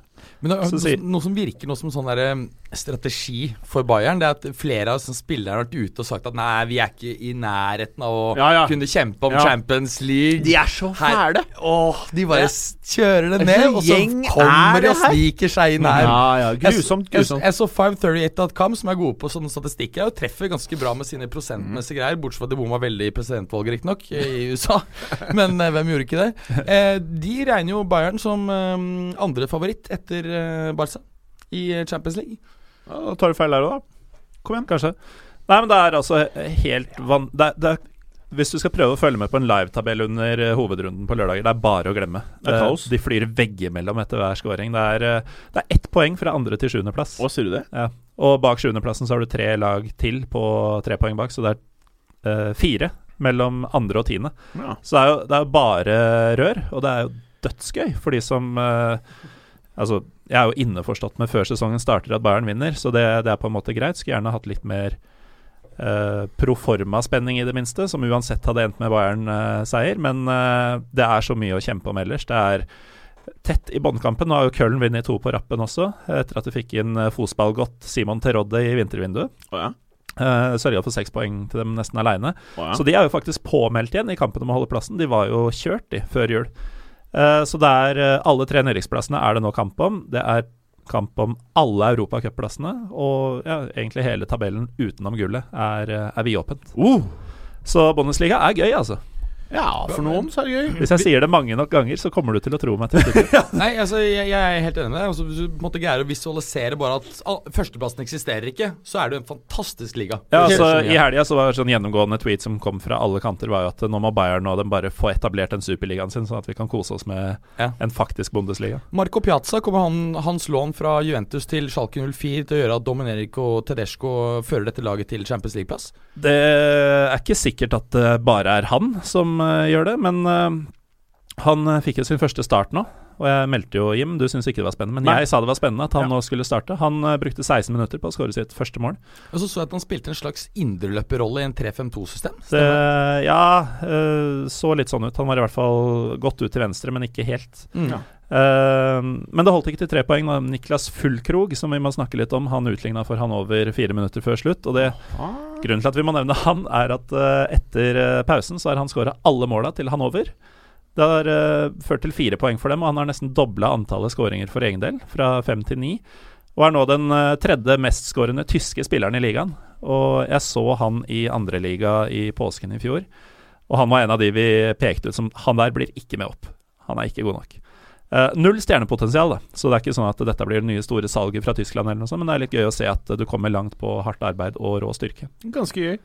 Men det, noe, sier- noe som virker noe som sånn der, eh, strategi for Bayern, det er at flere av spillerne spillere har vært ute og sagt at nei, vi er ikke i nærheten av å Ja, ja. kunne kjempe om Ja. Champions League. De er så fæle. Åh, de bare Ja. kjører det ned, og så er kommer de og sniker seg inn her. Ja, ja. Grusomt. grusomt. Jeg, jeg så 538.com, som er gode på sånne statistikker, og treffer ganske bra med sine prosentmessige greier, bortsett fra at de bomma veldig i presidentvalget, riktignok, i USA. Men eh, hvem gjorde ikke det? Eh, de regner jo Bayern som eh, andre favoritt etter uh, Barca i eh, Champions League. Ja, da tar du feil der òg, da. Kom igjen, kanskje. Nei, men det er altså helt van... Det, er- det er, hvis du skal prøve å følge med på en livetabell under hovedrunden på lørdager, det er bare å glemme. Det er kaos. de flyr veggimellom etter hver scoring. Det er, det er ett poeng fra andre til sjuendeplass. Sier du det? Ja. Og bak sjuendeplassen så har du tre lag til på tre poeng bak, så det er uh, fire mellom andre og tiende. Ja. Så det er jo det er bare rør, og det er jo dødsgøy for de som eh, Altså, jeg er jo innforstått med før sesongen starter at Bayern vinner, så det, det er på en måte greit. Skulle gjerne hatt litt mer uh, proforma-spenning, i det minste, som uansett hadde endt med Bayern-seier. men uh, det er så mye å kjempe om ellers. Det er tett i båndkampen. Nå har jo Köln vunnet to på rappen også, etter at de fikk inn uh, fotballgodt Simon Terodde i vintervinduet. Oh, ja. Uh, Sørga for seks poeng til dem nesten aleine. Oh, ja. Så de er jo faktisk påmeldt igjen i kampen om å holde plassen. De var jo kjørt, de, før jul. Eh, så det er eh, alle tre nedrykksplassene er det nå kamp om. Det er kamp om alle europacupplassene, og ja, egentlig hele tabellen utenom gullet er, eh, er vidåpent. Uh, Så Bundesliga er gøy, altså. Ja, for noen så er det gøy. Hvis jeg sier det mange nok ganger, så kommer du til å tro meg til slutt. Nei, altså, jeg, jeg er helt enig med deg. Altså, hvis du måtte greie å visualisere bare at all, førsteplassen eksisterer ikke, så er det en fantastisk liga. Ja, altså så. I helga så var det sånn gjennomgående tweet som kom fra alle kanter, var jo at nå må Bayern og dem bare få etablert den superligaen sin, sånn at vi kan kose oss med Ja. en faktisk Bundesliga. Marco Piazza kommer han, hans lån fra Juventus til Schalke 04 til å gjøre at Dominico Tedesco fører dette laget til Champions League-plass? Det er ikke sikkert at det bare er han som eh, gjør det, men eh, han eh, fikk jo sin første start nå. Og jeg meldte jo Jim, du syns ikke det var spennende, men Nei. jeg sa det var spennende at han Ja. nå skulle starte. Han eh, brukte 16 minutter på å skåre sitt første mål. Og så så jeg at han spilte en slags indreløperrolle i en 3-5-2-system. Ja, eh, så litt sånn ut. Han var i hvert fall godt ut til venstre, men ikke helt. Mm. Ja. Uh, men det holdt ikke til tre poeng. da. Niklas Fullkrog, som vi må snakke litt om, han utligna for han over fire minutter før slutt. Og det, grunnen til at vi må nevne han, er at uh, etter uh, pausen så har han skåra alle måla til Hanover. Det har uh, ført til fire poeng for dem, og han har nesten dobla antallet skåringer for egen del, fra fem til ni. Og er nå den uh, tredje mestskårende tyske spilleren i ligaen. Og jeg så han i andreliga i påsken i fjor, og han var en av de vi pekte ut som Han der blir ikke med opp. Han er ikke god nok. Uh, null stjernepotensial, da. så det er ikke sånn at dette blir det nye store salget fra Tyskland, eller noe sånt, men det er litt gøy å se at du kommer langt på hardt arbeid og rå styrke. Ganske gøy.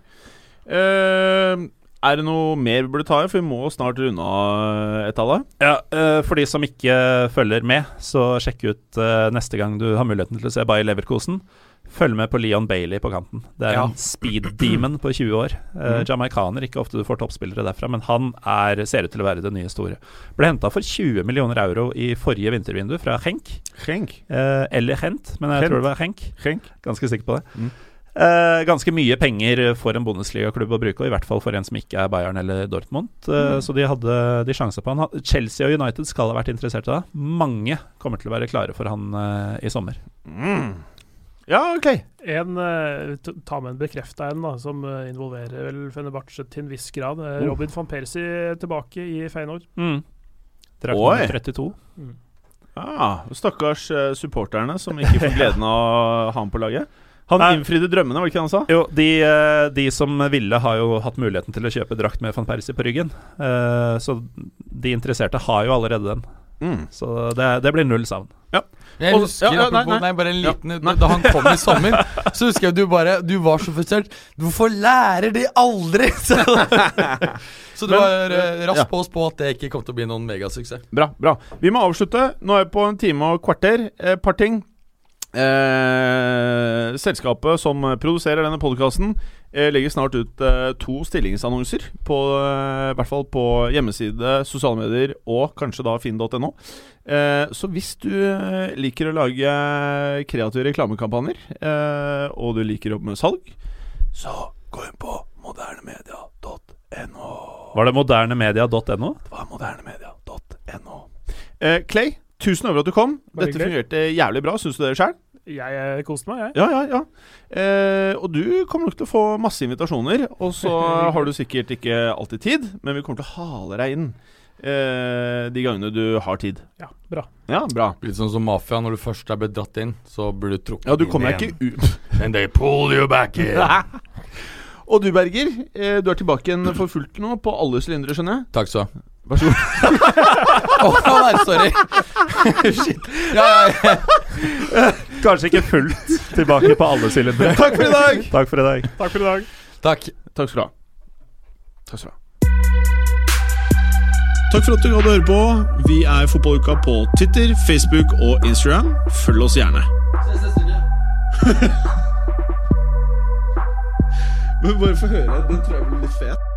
Eh, er det noe mer vi burde ta i? For vi må snart runde av et av det. Ja, eh, For de som ikke følger med, så sjekk ut eh, neste gang du har muligheten til å se Bayer Leverkosen. Følg med på Leon Bailey på kanten. Det er Ja. en speed demon på 20 år. Eh, Mhm. Jamaikaner, ikke ofte du får toppspillere derfra, men han er, ser ut til å være det nye store. Ble henta for 20 millioner euro i forrige vintervindu fra Henk. Henk. Eh, eller Hent, men jeg Hent. tror det var Henk. Henk. Ganske sikker på det. Mm. Eh, ganske mye penger for en Bundesliga-klubb å bruke, og i hvert fall for en som ikke er Bayern eller Dortmund. Eh, Så de hadde de sjanser på han. Chelsea og United skal ha vært interessert i det. Mange kommer til å være klare for han eh, i sommer. Mm. Ja, ok. En, ta med en bekrefta en, da, som involverer vel Fenerbahçe til en viss grad. Oh. Robin van Persie tilbake i Feyenoord. Mm. Oi. 32. Ah, stakkars supporterne som ikke får gleden av å ha ham på laget. Han Nei. innfridde drømmene, var det ikke det han sa? Jo, de, eh, de som ville, har jo hatt muligheten til å kjøpe drakt med van Persie på ryggen. Eh, Så de interesserte har jo allerede den. Mm. Så det, det blir null savn. Jeg husker, ja, ja, nei, apropos, nei. nei, bare en Ja, liten nei. Da han kom i sommer, så husker jeg du bare Du var så frustrert. Hvorfor lærer de aldri? Så, så du Men, var eh, ja. raskt på oss på at det ikke kom til å bli noen megasuksess. Bra. bra Vi må avslutte. Nå er vi på en time og kvarter. Et par ting. Eh, selskapet som produserer denne podkasten, eh, legger snart ut eh, to stillingsannonser. På, eh, I hvert fall på hjemmeside, sosiale medier og kanskje da finn.no. Eh, så hvis du eh, liker å lage kreative reklamekampanjer, eh, og du liker å jobbe med salg, så gå inn på modernemedia.no. Var det modernemedia.no? Det var modernemedia.no. Eh, Clay, tusen over at du kom. Bare Dette hyggelig. fungerte jævlig bra. Syns du det sjøl? Jeg eh, koste meg, jeg. Ja, ja, ja. Eh, og du kommer nok til å få masse invitasjoner. Og så har du sikkert ikke alltid tid, men vi kommer til å hale deg inn eh, de gangene du har tid. Ja, bra. Ja, bra. Litt sånn som mafia. Når du først er blitt dratt inn, så blir du trukket Ja, du inn kommer deg ikke ut. And they pull you back in. Og du, Berger, eh, du er tilbake igjen for fullt nå, på alle sylindere, skjønner jeg. Takk så. Vær så god. Å nei, sorry. Shit. Ja, ja, ja. Kanskje ikke fullt tilbake på alle sylindere. Takk for i dag! Takk for i dag. Takk for i dag. Takk. Takk skal du ha. Takk skal du ha. Takk for at du gadd å høre på. Vi er Fotballuka på Twitter, Facebook og Instagram. Følg oss gjerne. Men bare få høre. Den tror jeg blir litt fet.